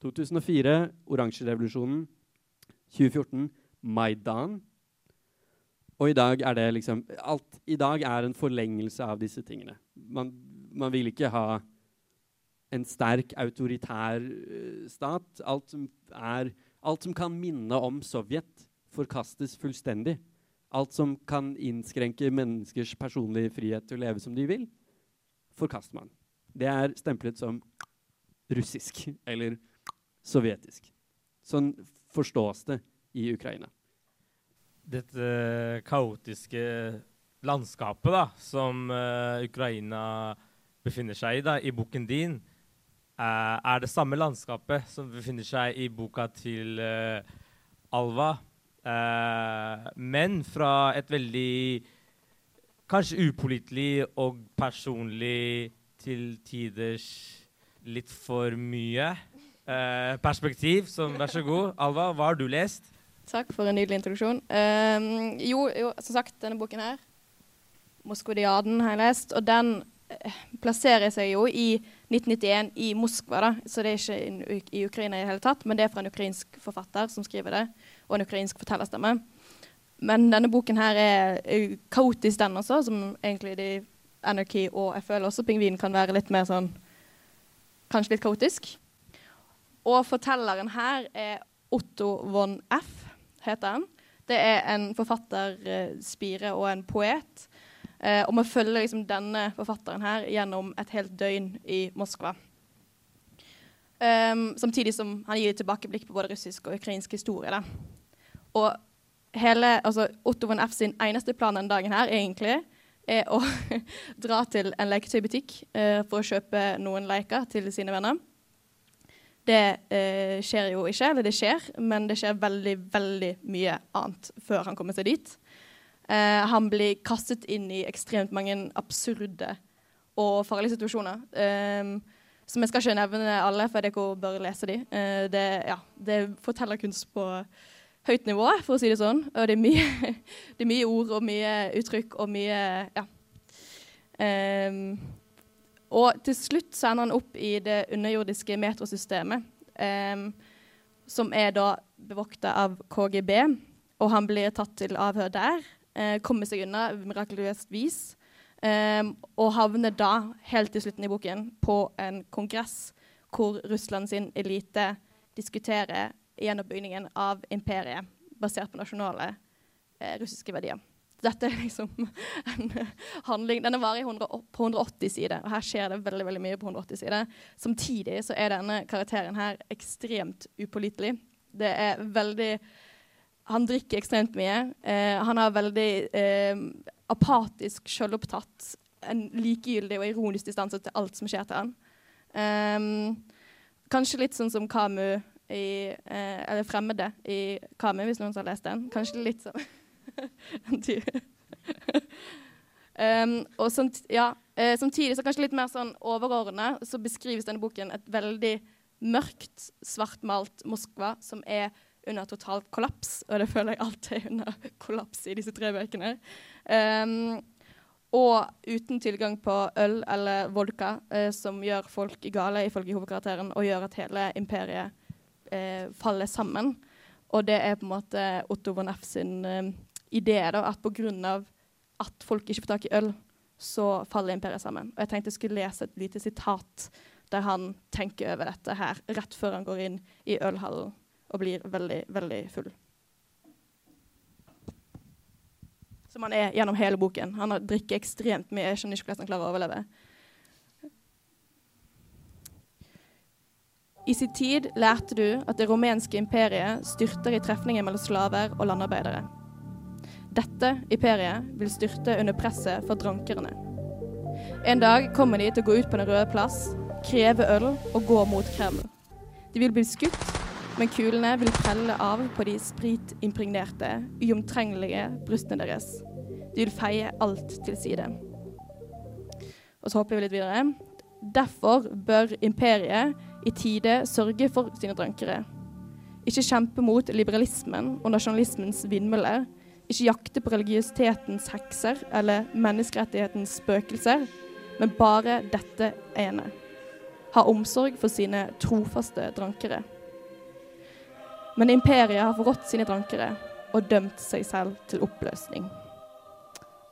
2004 oransjerevolusjonen. 2014 Maidan. Og i dag er det liksom Alt i dag er en forlengelse av disse tingene. Man, man vil ikke ha en sterk autoritær uh, stat. Alt som, er, alt som kan minne om Sovjet, forkastes fullstendig. Alt som kan innskrenke menneskers personlige frihet til å leve som de vil, forkaster man. Det er stemplet som russisk eller sovjetisk. Sånn forstås det i Ukraina. Dette kaotiske landskapet da, som uh, Ukraina befinner seg i da, i boken din, uh, er det samme landskapet som befinner seg i boka til uh, Alva, men fra et veldig kanskje upålitelig og personlig til tiders litt for mye perspektiv. Så vær så god, Alva, hva har du lest? Takk for en nydelig introduksjon. Um, jo, jo, som sagt, denne boken her, 'Moskvodiaden', har jeg lest. Og den plasserer seg jo i 1991 i Moskva, da. så det er ikke i Ukraina i det hele tatt, men det er fra en ukrainsk forfatter som skriver det, og en ukrainsk fortellerstemme. Men denne boken her er kaotisk, den også, som egentlig de Anarchy og jeg føler også Pingvinen kan være litt mer sånn Kanskje litt kaotisk. Og fortelleren her er Otto von F, heter han. Det er en forfatterspire og en poet Eh, og vi følger liksom denne forfatteren her gjennom et helt døgn i Moskva. Um, samtidig som han gir tilbakeblikk på både russisk og ukrainsk historie. Da. Og hele, altså Otto von F sin eneste plan denne dagen her egentlig er å dra til en leketøybutikk eh, for å kjøpe noen leker til sine venner. Det eh, skjer jo ikke, eller det skjer, men det skjer veldig, veldig mye annet før han kommer seg dit. Eh, han blir kastet inn i ekstremt mange absurde og farlige situasjoner. Eh, som jeg skal ikke nevne alle, for dere bør lese de. Eh, det, ja, det forteller kunst på høyt nivå, for å si det sånn. Og det er mye, det er mye ord og mye uttrykk og mye Ja. Um, og til slutt så ender han opp i det underjordiske metrosystemet, um, som er da bevokta av KGB. Og han blir tatt til avhør der, uh, kommer seg unna mirakuløst vis, um, og havner da, helt til slutten i boken, på en kongress hvor Russland sin elite diskuterer gjenoppbyggingen av imperiet basert på nasjonale eh, russiske verdier. Dette er liksom en handling Denne varer på 180 sider, og her skjer det veldig veldig mye på 180 sider. Samtidig så er denne karakteren her ekstremt upålitelig. Det er veldig Han drikker ekstremt mye. Eh, han har veldig eh, apatisk, selvopptatt, en likegyldig og ironisk distanse til alt som skjer til han. Um, kanskje litt sånn som Kamu i eh, Eller 'Fremmede' i Kami, hvis noen har lest den. Kanskje litt sånn um, og samt, ja, eh, Samtidig så kanskje litt mer sånn overordna så beskrives denne boken et veldig mørkt, svartmalt Moskva som er under totalt kollaps. Og det føler jeg alltid er under kollaps i disse tre bøkene. Um, og uten tilgang på øl eller vodka, eh, som gjør folk gale, ifølge hovedkarakteren, og gjør at hele imperiet eh, faller sammen. Og det er på en måte Otto von F sin eh, idé da, at pga. at folk ikke får tak i øl, så faller imperiet sammen. Og jeg tenkte jeg skulle lese et lite sitat der han tenker over dette her rett før han går inn i ølhallen og blir veldig, veldig full. Som han er gjennom hele boken. Han drikker ekstremt mye. Jeg skjønner ikke hvordan han klarer å overleve. I sin tid lærte du at det romenske imperiet styrter i trefninger mellom slaver og landarbeidere. Dette imperiet vil styrte under presset fra drankerne. En dag kommer de til å gå ut på Den røde plass, kreve øl og gå mot Kreml. De vil bli skutt, men kulene vil prelle av på de spritimpregnerte, uomtrengelige brystene deres. De vil feie alt til side. Og så hopper vi litt videre. Derfor bør imperiet i tide sørge for sine drankere. Ikke kjempe mot liberalismen og nasjonalismens vindmøller. Ikke jakte på religiøsitetens hekser eller menneskerettighetens spøkelser, men bare dette ene. Ha omsorg for sine trofaste drankere. Men imperiet har forrådt sine drankere og dømt seg selv til oppløsning.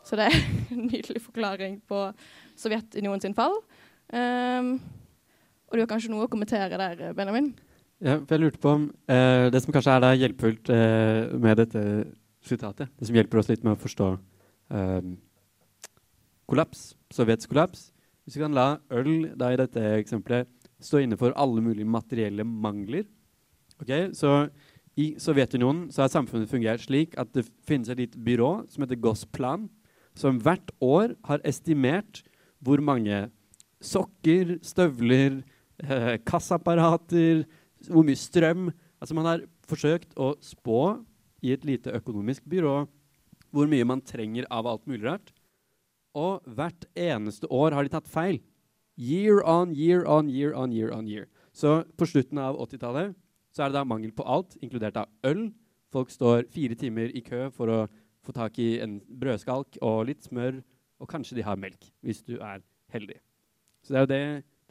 Så det er en nydelig forklaring på Sovjetunionen sin fall. Um, og du har kanskje noe å kommentere der, Benjamin? Ja, jeg lurte på om eh, Det som kanskje er hjelpefullt eh, med dette sitatet, det som hjelper oss litt med å forstå eh, kollaps, Sovjets kollaps Hvis vi kan la øl da i dette eksempelet stå inne for alle mulige materielle mangler okay, Så i Sovjetunionen så har samfunnet fungert slik at det finnes et lite byrå som heter Gosplan, som hvert år har estimert hvor mange sokker, støvler, eh, kassaapparater, hvor mye strøm Altså Man har forsøkt å spå i et lite økonomisk byrå hvor mye man trenger av alt mulig rart. Og hvert eneste år har de tatt feil. Year on year on year on year on year. Så på slutten av 80-tallet så er det da mangel på alt, inkludert av øl. Folk står fire timer i kø for å få tak i en brødskalk og litt smør, og kanskje de har melk, hvis du er heldig. Så det er jo det,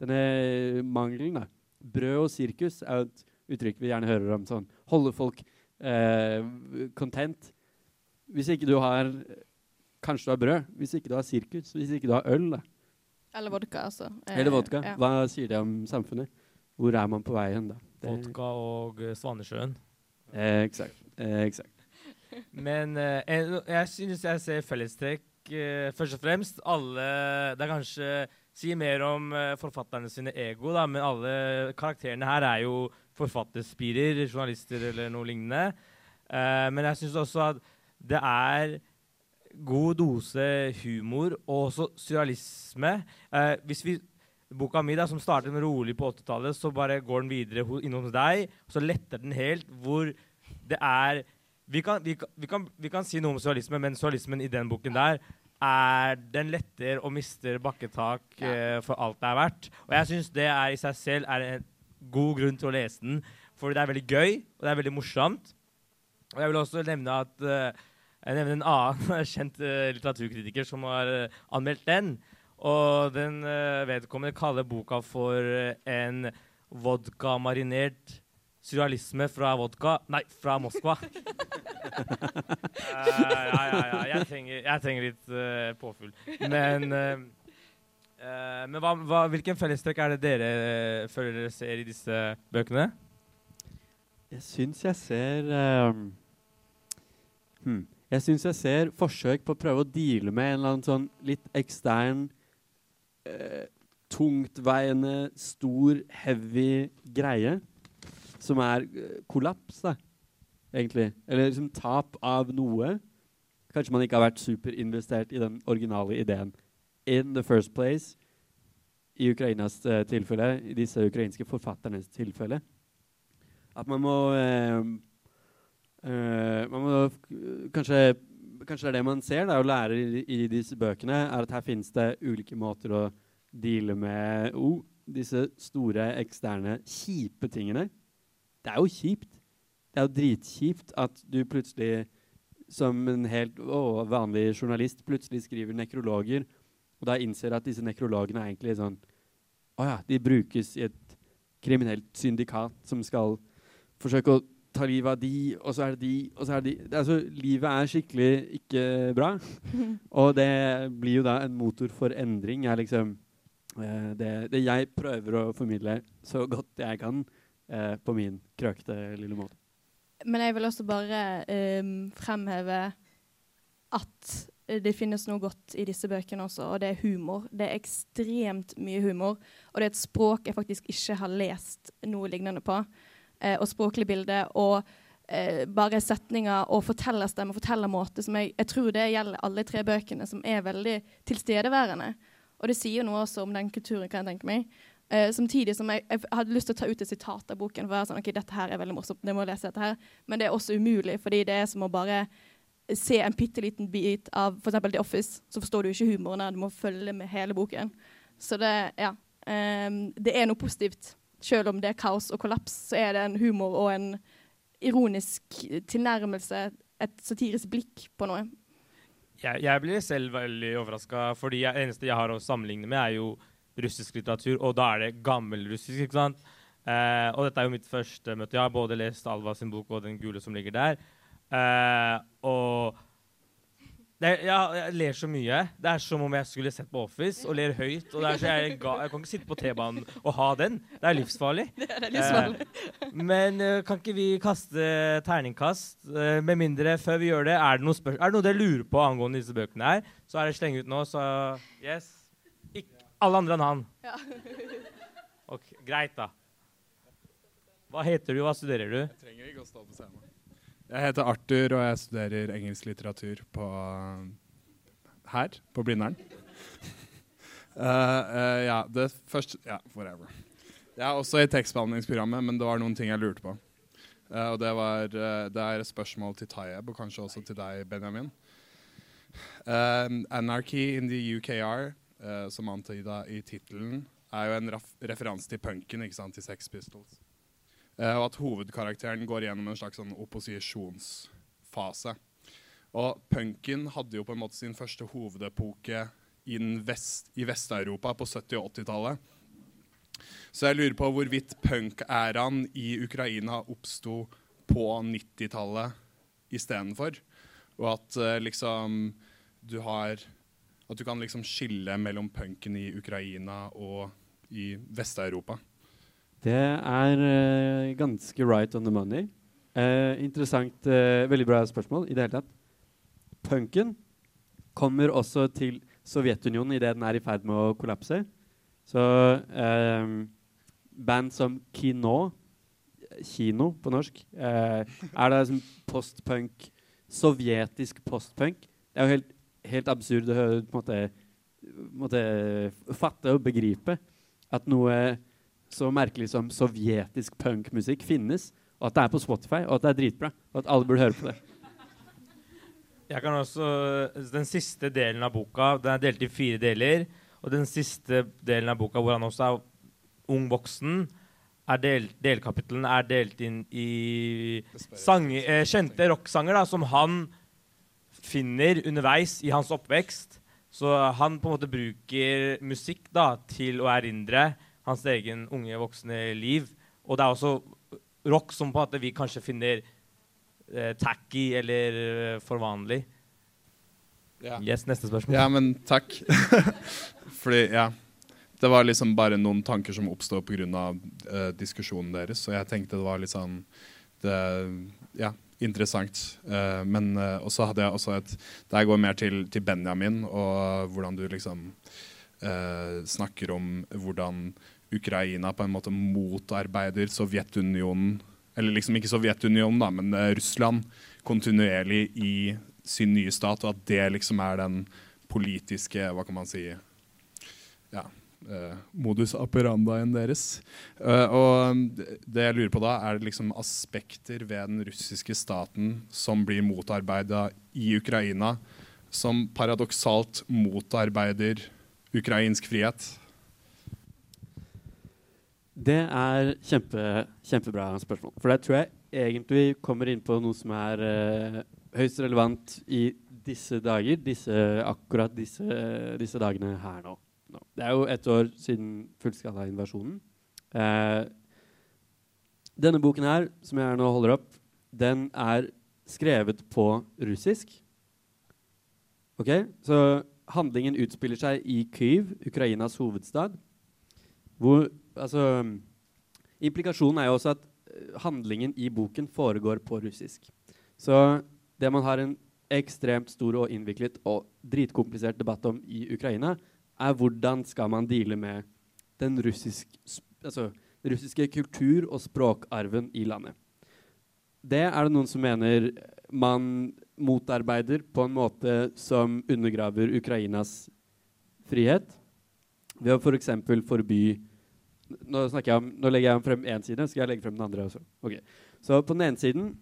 denne mangelen. da. Brød og sirkus er jo et uttrykk vi gjerne hører om. sånn, Holde folk eh, content. Hvis ikke du har Kanskje du har brød, hvis ikke du har sirkus, hvis ikke du har øl. da. Eller vodka, altså. Eh, Eller vodka. Ja. Hva sier det om samfunnet? Hvor er man på vei hen, da? Det vodka og uh, Svanesjøen. Eh, eksakt. Eh, Men eh, jeg synes jeg ser fellestrekk først og fremst. Alle Det er kanskje sier mer om uh, forfatterne sine ego, da, men alle karakterene her er jo forfatterspirer, journalister eller noe lignende. Uh, men jeg syns også at det er god dose humor og også surrealisme. Uh, hvis vi Boka mi, da, som startet rolig på 80-tallet, så bare går den videre innom deg, så letter den helt, hvor det er vi kan, vi, kan, vi, kan, vi kan si noe om surrealisme, men surrealismen i den boken der er den letter og mister bakketak uh, for alt det er verdt. Og jeg syns det er i seg selv er en god grunn til å lese den, for det er veldig gøy og det er veldig morsomt. Og jeg vil også nevne at uh, jeg nevner en annen kjent uh, litteraturkritiker som har anmeldt den. Og den vedkommende kaller boka for en vodka-marinert surrealisme fra vodka Nei, fra Moskva. uh, ja, ja, ja. Jeg trenger, jeg trenger litt uh, påfyll. Men, uh, eh, men hva, hva, hvilken fellestrekk er det dere føler dere ser i disse bøkene? Jeg syns jeg ser ehm, hmm. Jeg syns jeg ser forsøk på å prøve å deale med en eller annen sånn litt ekstern Tungtveiende, stor, heavy greie. Som er eh, kollaps, da, egentlig. Eller liksom tap av noe. Kanskje man ikke har vært superinvestert i den originale ideen in the first place. I Ukrainas uh, tilfelle, i disse ukrainske forfatternes tilfelle. At man må uh, uh, Man må kanskje Kanskje det er det man ser da, og lærer i, i disse bøkene, er at her finnes det ulike måter å deale med oh, disse store, eksterne, kjipe tingene. Det er jo kjipt. Det er jo dritkjipt at du plutselig, som en helt å, vanlig journalist, plutselig skriver nekrologer, og da innser at disse nekrologene er egentlig sånn Å ja, de brukes i et kriminelt syndikat som skal forsøke å ta livet av de, og så er det de, og så er det de. Altså, livet er skikkelig ikke bra. Og det blir jo da en motor for endring. Er liksom eh, det, det jeg prøver å formidle så godt jeg kan eh, på min krøkete lille måte. Men jeg vil også bare eh, fremheve at det finnes noe godt i disse bøkene også, og det er humor. Det er ekstremt mye humor, og det er et språk jeg faktisk ikke har lest noe lignende på. Eh, og språklig bilde og eh, bare setninger og fortellerstemme og fortellermåte som jeg, jeg tror det gjelder alle tre bøkene, som er veldig tilstedeværende. Og det sier noe også om den kulturen, kan jeg tenke meg. Eh, samtidig som jeg, jeg hadde lyst til å ta ut et sitat av boken. for å være sånn, ok, dette her er veldig morsomt, jeg må lese dette her. Men det er også umulig, fordi det er som å bare se en bitte liten bit av f.eks. The Office, så forstår du ikke humoren der. Du må følge med hele boken. Så det, ja. um, det er noe positivt. Selv om det er kaos og kollaps, så er det en humor og en ironisk tilnærmelse, et satirisk blikk på noe. Jeg, jeg blir selv veldig overraska, fordi det eneste jeg har å sammenligne med, er jo russisk litteratur, og da er det gammelrussisk, ikke sant? Eh, og dette er jo mitt første møte. Jeg har både lest Alva sin bok og Den gule som ligger der. Eh, og er- ja, jeg ler så mye. Det er som om jeg skulle sett på Office og ler høyt. Og det så jeg, jeg kan ikke sitte på T-banen og ha den. Det er livsfarlig. Det er livsfarlig. Men eh, kan ikke vi kaste terningkast? Eh, med mindre før vi gjør det, er det noe, er det noe dere lurer på angående disse bøkene her? Så er det sleng ut nå, så yes. Alle andre enn han. Ja. Ok, Greit, da. Hva heter du, hva studerer du? Jeg trenger ikke å stå på scenen. Jeg heter Arthur, og jeg studerer engelsk litteratur på her, på Blindern. uh, uh, ja, det først Ja, whatever. Jeg er også i tekstbehandlingsprogrammet, men det var noen ting jeg lurte på. Uh, og det var eh, Det er et spørsmål til Tayeb, og kanskje også til deg, Benjamin. 'Anarchy in the UKR', eh, som antyda i tittelen, er jo en referanse til punken, ikke sant, til Sex Pistols. Uh, og at hovedkarakteren går gjennom en slags sånn opposisjonsfase. Og punken hadde jo på en måte sin første hovedepoke vest, i Vest-Europa på 70- og 80-tallet. Så jeg lurer på hvorvidt punk-æraen i Ukraina oppsto på 90-tallet istedenfor. Og at uh, liksom du har At du kan liksom skille mellom punken i Ukraina og i Vest-Europa. Det er uh, ganske right on the money. Uh, interessant, Uh, veldig bra spørsmål i det hele tatt. Punken kommer også til Sovjetunionen idet den er i ferd med å kollapse. Så band som Kino, kino på norsk, er da liksom postpunk, sovjetisk postpunk. Det er jo helt, helt absurd å høre, på en måte, måte fatte og begripe at noe så merkelig som sovjetisk punkmusikk finnes, og at det er på Spotify, og at det er dritbra, og at alle burde høre på det. Jeg kan også, Den siste delen av boka den er delt i fire deler. Og den siste delen av boka, hvor han også er ung voksen, er del, delkapitlen er delt inn i sang, eh, kjente rocksanger som han finner underveis i hans oppvekst. Så han på en måte bruker musikk da, til å erindre hans egen unge, voksne liv. Og det er også rock som på en måte vi kanskje finner eh, tacky eller eh, for vanlig. Ja. Yes, neste spørsmål. Ja, men takk. Fordi, ja. Det var liksom bare noen tanker som oppstod pga. Uh, diskusjonen deres. Og jeg tenkte det var litt sånn det, Ja, interessant. Uh, men uh, også hadde jeg også et Det her går mer til, til Benjamin, og hvordan du liksom uh, snakker om hvordan Ukraina på en måte motarbeider Sovjetunionen Eller liksom ikke Sovjetunionen, da, men Russland kontinuerlig i sin nye stat, og at det liksom er den politiske Hva kan man si modus operandaen deres. Uh, og det jeg lurer på da, er det liksom aspekter ved den russiske staten som blir motarbeida i Ukraina, som paradoksalt motarbeider ukrainsk frihet? Det er kjempe, kjempebra spørsmål. For der tror jeg egentlig kommer inn på noe som er uh, høyst relevant i disse dager. Disse, akkurat disse, disse dagene her nå. Nå. Det er jo ett år siden fullskalainvasjonen. Eh, denne boken her, som jeg nå holder opp, den er skrevet på russisk. Ok, Så handlingen utspiller seg i Kyiv, Ukrainas hovedstad. Hvor Altså Implikasjonen er jo også at uh, handlingen i boken foregår på russisk. Så det man har en ekstremt stor og innviklet og dritkomplisert debatt om i Ukraina, er hvordan skal man deale med den russisk, altså, russiske kultur- og språkarven i landet. Det er det noen som mener man motarbeider på en måte som undergraver Ukrainas frihet, ved å f.eks. For forby nå, jeg om, nå, legger jeg frem én side, skal jeg legge frem den andre også. Okay. Så på den ene siden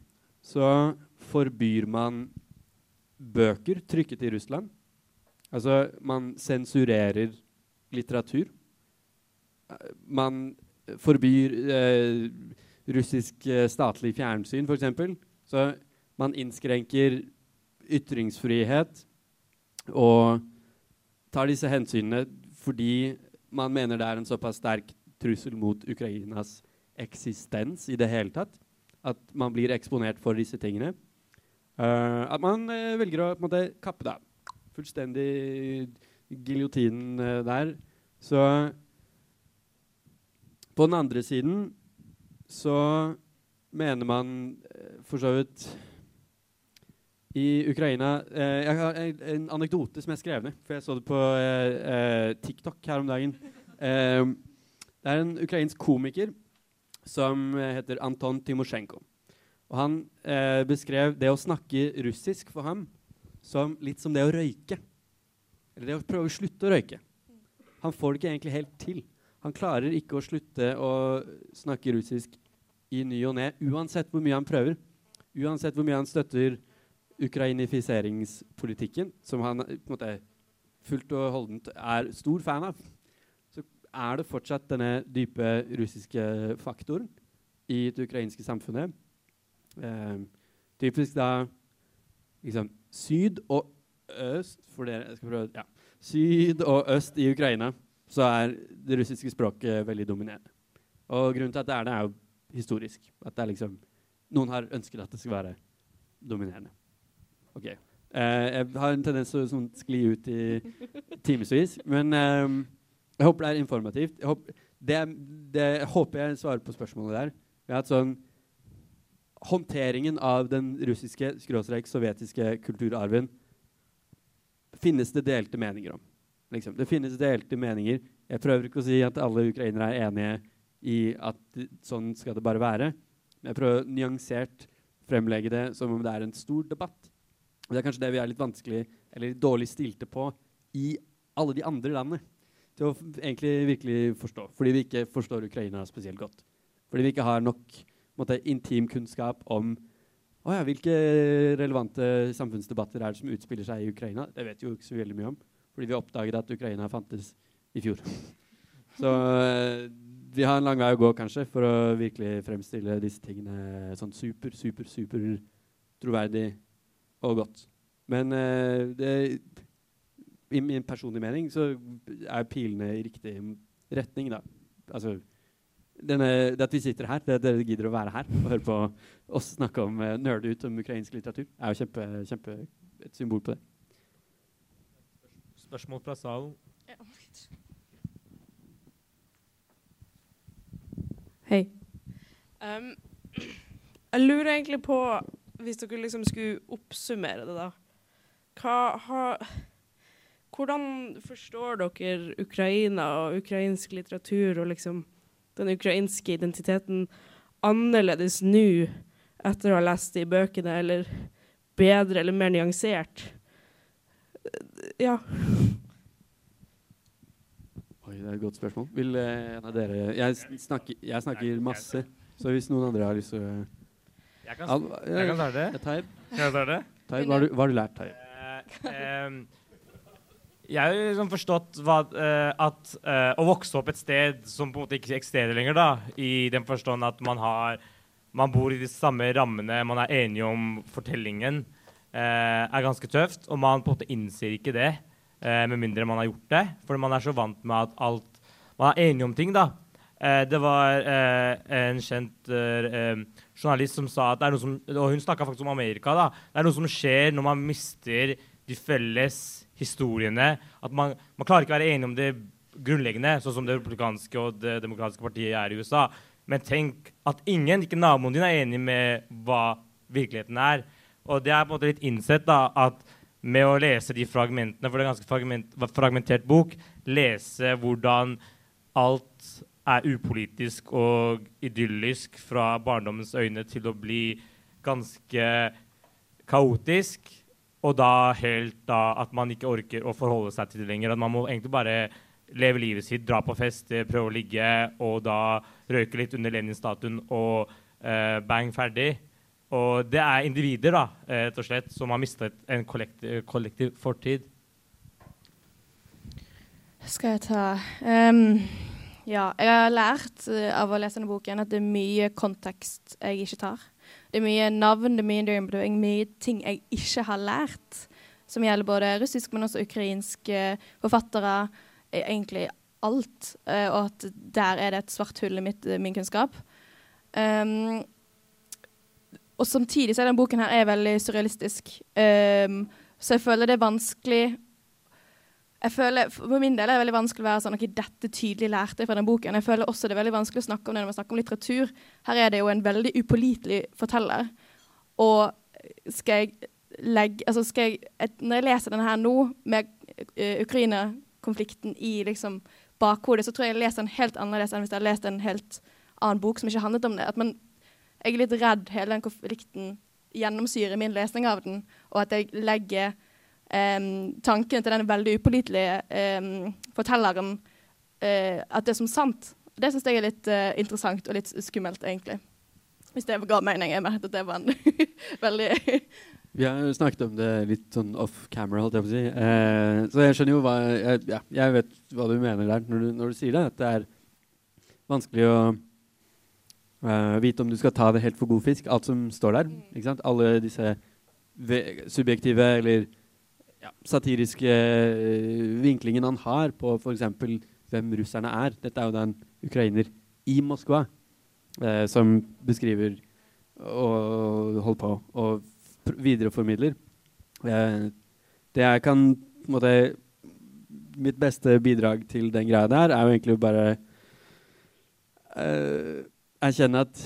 så forbyr man bøker trykket i Russland. Altså man sensurerer litteratur. Man forbyr eh, russisk eh, statlig fjernsyn, f.eks. Så man innskrenker ytringsfrihet og tar disse hensynene fordi man mener det er en såpass sterk trussel mot Ukrainas eksistens i det hele tatt. At man blir eksponert for disse tingene. Uh, at man uh, velger å måte kappe det av. Fullstendig giljotinen uh, der. Så på den andre siden så mener man for så vidt i Ukraina Jeg har en, anekdote som jeg skrev ned, for jeg så det på TikTok her om dagen. det er en ukrainsk komiker som heter Anton Timosjenko. Og han eh, beskrev det å snakke russisk for ham som litt som det å røyke. Eller det å prøve å slutte å røyke. Han får det ikke egentlig helt til. Han klarer ikke å slutte å snakke russisk i ny og ne, uansett hvor mye han prøver. Uansett hvor mye han støtter ukrainifiseringspolitikken, som han på en måte fullt og holdent er stor fan av, så er det fortsatt denne dype russiske faktoren i det ukrainske samfunnet Eh, typisk da liksom, Syd og øst for dere, prøve, ja. Syd og øst i Ukraina så er det russiske språket veldig dominerende. Og grunnen til at det er det, er jo historisk. At det er liksom, noen har ønsket at det skal være dominerende. Ok. Eh, jeg har en tendens til å sånn, skli ut i timevis. Men eh, jeg håper det er informativt. Jeg håper, det, det, håper jeg svarer på spørsmålet der. Vi har hatt sånn håndteringen av den russiske sovjetiske kulturarven finnes det delte meninger om. Liksom. Det finnes delte meninger. Jeg prøver ikke å si at alle ukrainere er enige i at sånn skal det bare være. Jeg prøver nyansert fremlegge det som om det er en stor debatt. Det er kanskje det vi er litt vanskelig eller dårlig stilte på i alle de andre landene. Til å egentlig virkelig forstå. Fordi vi ikke forstår Ukraina spesielt godt. Fordi vi ikke har nok måte, intimkunnskap om Å ja, hvilke relevante samfunnsdebatter er det som utspiller seg i Ukraina? Det vet vi jo ikke så veldig mye om, fordi vi oppdaget at Ukraina fantes i fjor. Så eh, vi har en lang vei å gå, kanskje, for å virkelig fremstille disse tingene sånn super, super, super troverdig og godt. Men uh, det, i min personlige mening så er pilene i riktig retning, da. Altså denne, det at vi sitter her, det at dere gidder å være her og høre på oss snakke om uh, nerde ut om ukrainsk litteratur, er jo kjempe, kjempe et symbol på det. Spørsmål fra salen? Ja. Hei. Um, jeg lurer egentlig på, hvis dere liksom skulle oppsummere det, da Hva har Hvordan forstår dere Ukraina og ukrainsk litteratur og liksom den ukrainske identiteten annerledes nå etter å ha lest det i bøkene, eller bedre eller mer nyansert? Ja. Oi, det er et godt spørsmål. Vil eh, en av dere Jeg snakker, jeg snakker masse, så hvis noen andre har lyst til å Jeg kan, Al- jeg kan eh, starte. Taib, hva har du, lært, Taib? Uh, ehm, jeg har liksom forstått hva, eh, at eh, å vokse opp et sted som på en måte ikke eksisterer lenger, da, i den forstand at man har man bor i de samme rammene, man er enige om fortellingen, eh, er ganske tøft. Og man på en måte innser ikke det, med mindre man har gjort det. For man er så vant med at alt Man er enige om ting, da. Det var en kjent journalist som sa at det er noe som Og hun snakka faktisk om Amerika. da, Det er noe som skjer når man mister de felles historiene. At man, man klarer ikke å være enig om det grunnleggende, sånn som det republikanske og det demokratiske partiet er i USA. Men tenk at ingen, ikke naboen din, er enig med hva virkeligheten er. Og det er på en måte litt innsett da, at med å lese de fragmentene, for det er ganske fragment, fragmentert bok, lese hvordan alt er upolitisk og idyllisk fra barndommens øyne til å bli ganske kaotisk. Og da helt da at man ikke orker å forholde seg til det lenger. At man må egentlig bare leve livet sitt, dra på fest, prøve å ligge, og da røyke litt under Lenin-statuen og eh, bang, ferdig. Og det er individer da, eh, rett og slett, som har mistet en kollektiv, kollektiv fortid. Skal jeg ta um, Ja, jeg har lært eh, av å lese denne boken at det er mye kontekst jeg ikke tar. Det er mye navn, det er mye name-dropping, mye ting jeg ikke har lært. Som gjelder både russisk, men også ukrainske forfattere. eh, Egentlig alt. eh, og at der er det et svart hull i mitt, min kunnskap. Um, og samtidig så er denne boken her er veldig surrealistisk. Um, så jeg føler det er vanskelig jeg føler, For min del er det veldig vanskelig å være sånn ok, dette tydelig lærte fra den boken. Jeg føler også det er veldig vanskelig å snakke om det når man snakker om litteratur. Her er det jo en veldig upålitelig forteller. Og skal jeg legge altså skal jeg, et, Når jeg leser denne her nå, med uh, Ukraina-konflikten i liksom bakhodet, så tror jeg jeg leser den helt annerledes enn hvis jeg hadde lest en helt annen bok som ikke handlet om det. At man, jeg er litt redd hele den konflikten gjennomsyrer min lesning av den, og at jeg legger um, tanken til den veldig upålitelige fortelleren uh, at det er som sant. Det syns jeg er litt uh, interessant og litt skummelt, egentlig. Hvis det ga mening. Jeg merket at det var en veldig Vi har snakket om det litt sånn off camera, holdt jeg på å si. Eh, så jeg skjønner jo hva jeg, ja, jeg vet hva du mener der når du, når du sier det. At det er vanskelig å uh, vite om du skal ta det helt for god fisk, alt som står der. Ikke sant? Alle disse ve- subjektive eller ja, satiriske eh, vinklingen han har på f.eks. hvem russerne er. Dette er jo da en ukrainer i Moskva eh, som beskriver og holder på og videreformidler. Eh, det jeg kan måte Mitt beste bidrag til den greia der er jo egentlig bare eh, erkjenne at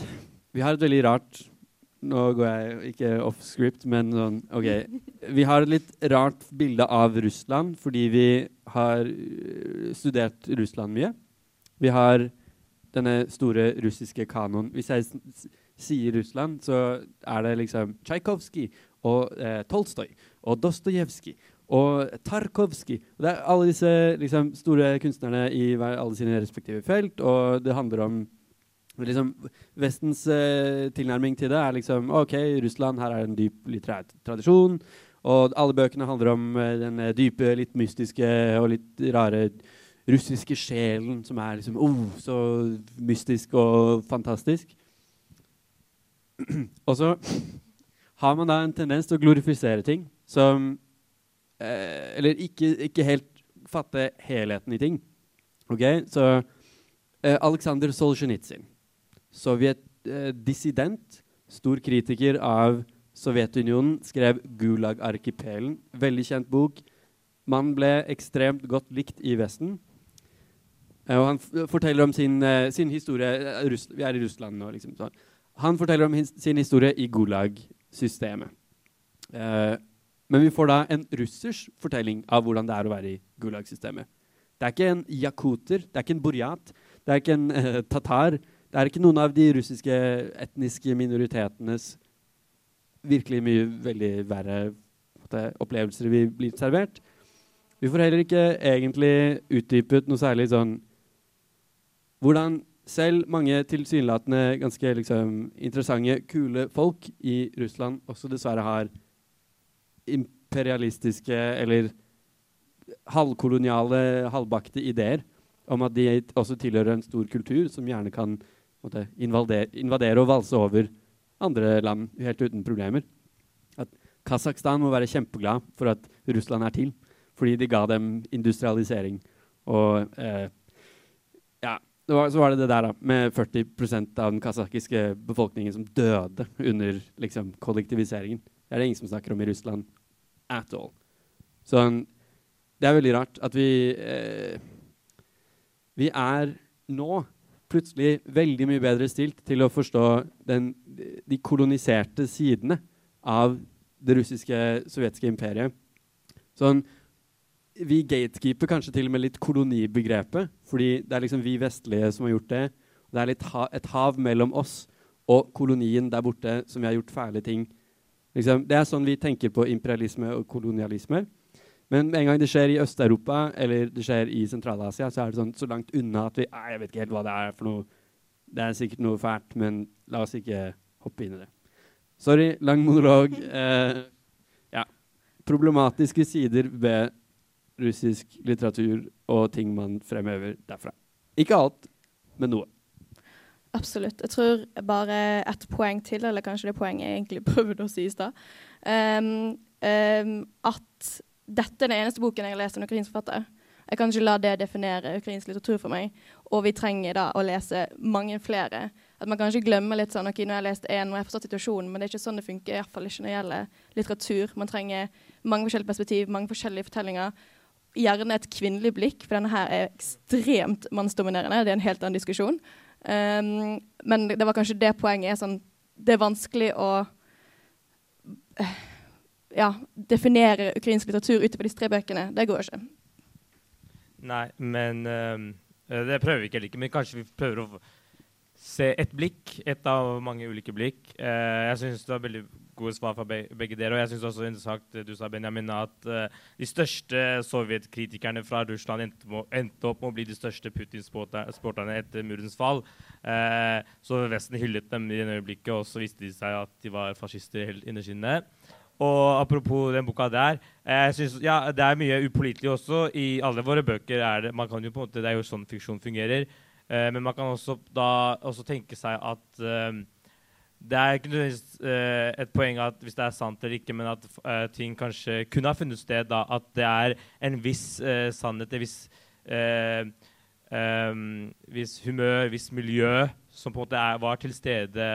vi har et veldig rart Nå går jeg ikke off script, men sånn OK. Vi har et litt rart bilde av Russland fordi vi har øh, studert Russland mye. Vi har denne store russiske kanoen. Hvis jeg sier Russland, så er det liksom Tsjajkovskij og eh, Tolstoy og Dostojevskij og Tarkovskij. Det er alle disse liksom, store kunstnerne i alle sine respektive felt, og det handler om liksom, Vestens uh, tilnærming til det er liksom OK, Russland, her er en dyp litterær tradisjon. Og alle bøkene handler om uh, den eh, dype, litt mystiske og litt rare russiske sjelen som er liksom oh, så mystisk og fantastisk. og så har man da en tendens til å glorifisere ting som uh, Eller ikke, ikke, helt fatte helheten i ting. Ok, Så Aleksandr Solzjenitsyn, sovjet-dissident, eh, stor kritiker av Sovjetunionen, skrev 'Gulag-arkipelen'. Veldig kjent bok. Mannen ble ekstremt godt likt i Vesten. Uh, og han forteller om sin, sin historie uh, Vi er i Russland nå, liksom. Så. Han forteller om his sin historie i Gulag-systemet. men vi får da en russers fortelling av hvordan det er å være i Gulag-systemet. Det er ikke en jakuter, det er ikke en burjat, det er ikke en tatar. Det er ikke noen av de russiske etniske minoritetenes virkelig mye veldig verre opplevelser vi blir servert. Vi får heller ikke egentlig utdypet noe særlig sånn hvordan selv mange tilsynelatende ganske liksom, interessante, kule folk i Russland også dessverre har imperialistiske eller halvkoloniale, halvbakte ideer om at de også tilhører en stor kultur som gjerne kan måtte, invadere, invadere og valse over andre land helt uten problemer. At Kasakhstan må være kjempeglad for at Russland er til, fordi de ga dem industrialisering. Og eh, ja, var, så var det det der da, med 40% av den kasakiske befolkningen som døde under liksom, kollektiviseringen. Det er det ingen som snakker om i Russland at all. Så det er veldig rart at vi eh, Vi er nå plutselig veldig mye bedre stilt til å forstå den, de koloniserte sidene av det russiske sovjetiske imperiet. Sånn, vi gatekeeper kanskje til og med litt kolonibegrepet, fordi det er liksom vi vestlige som har gjort det. Det er ha et hav mellom oss og kolonien der borte som vi har gjort fæle ting. Liksom, det er sånn vi tenker på imperialisme og kolonialisme. Men med en gang det skjer i Øst-Europa eller det skjer i Sentral-Asia, så er det sånn så langt unna at vi Jeg vet ikke helt hva det er for noe. Det er sikkert noe fælt, men la oss ikke hoppe inn i det. Sorry, lang monolog. Eh, ja. Problematiske sider ved russisk litteratur og ting man fremhever derfra. Ikke alt, men noe. Absolutt. Jeg tror bare et poeng til, eller kanskje det poenget jeg egentlig prøvde å si i stad. Um, um, at dette er den eneste boken jeg har lest av en ukrainsk forfatter. Jeg kan ikke la det definere ukrainsk litteratur for meg. Og vi trenger da å lese mange flere. At man kanskje glemmer litt sånn ok, nå har jeg lest én, og jeg forstått situasjonen, men det er ikke sånn det funker. I hvert fall ikke når det gjelder litteratur. Man trenger mange forskjellige perspektiv, mange forskjellige fortellinger. Gjerne et kvinnelig blikk, for denne her er ekstremt mannsdominerende. Det er en helt annen diskusjon. Um, men det var kanskje det poenget. Sånn, det er vanskelig å uh, ja, definere ukrainsk litteratur ut fra disse tre bøkene. Det går ikke. Nei, men uh, det prøver vi ikke heller. ikke, Men kanskje vi prøver å se et blikk. Et av mange ulike blikk. Uh, jeg syns det var veldig gode svar fra be begge dere. Og jeg syns også interessant du sa, Benjamin, at uh, de største sovjetkritikerne fra Russland endte, må, endte, opp med å bli de største Putin-sporterne etter murens fall. Så Vesten hyllet dem i det øyeblikket, og så viste de seg at de var fascister helt innerst inne. Og apropos den boka der synes, ja, Det er mye upålitelig også. I alle våre bøker er det man kan jo på en måte, Det er jo sånn fiksjon fungerer. Eh, men man kan også da også tenke seg at eh, det er ikke nødvendigvis eh, et poeng at hvis det er sant eller ikke, men at ting kanskje kunne ha funnet sted. da, At det er en viss sannhet, en viss, um, viss humør, viss miljø som på en måte er, var til stede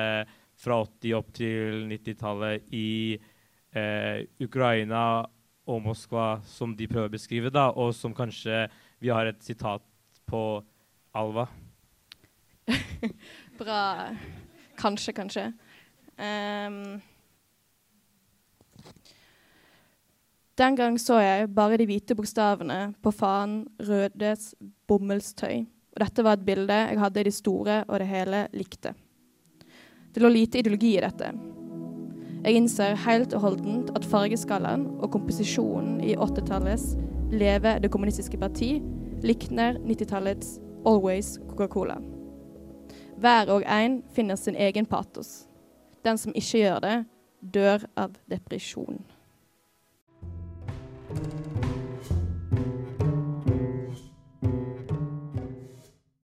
fra 80 opp til 90-tallet i eh, Ukraina og Moskva som de prøver å beskrive, da, og som kanskje vi har et sitat på Alva. Bra. Kanskje, kanskje. Um, den gang så jeg bare de hvite bokstavene på faen Rødes bomullstøy. Og dette var et bilde jeg hadde i det store og det hele likte. Det lå lite ideologi i dette. Jeg innser helt og holdent at fargeskalaen og komposisjonen i 80-tallets Leve det kommunistiske parti likner 90-tallets Always Coca-Cola. Hver og en finner sin egen patos. Den som ikke gjør det, dør av depresjon.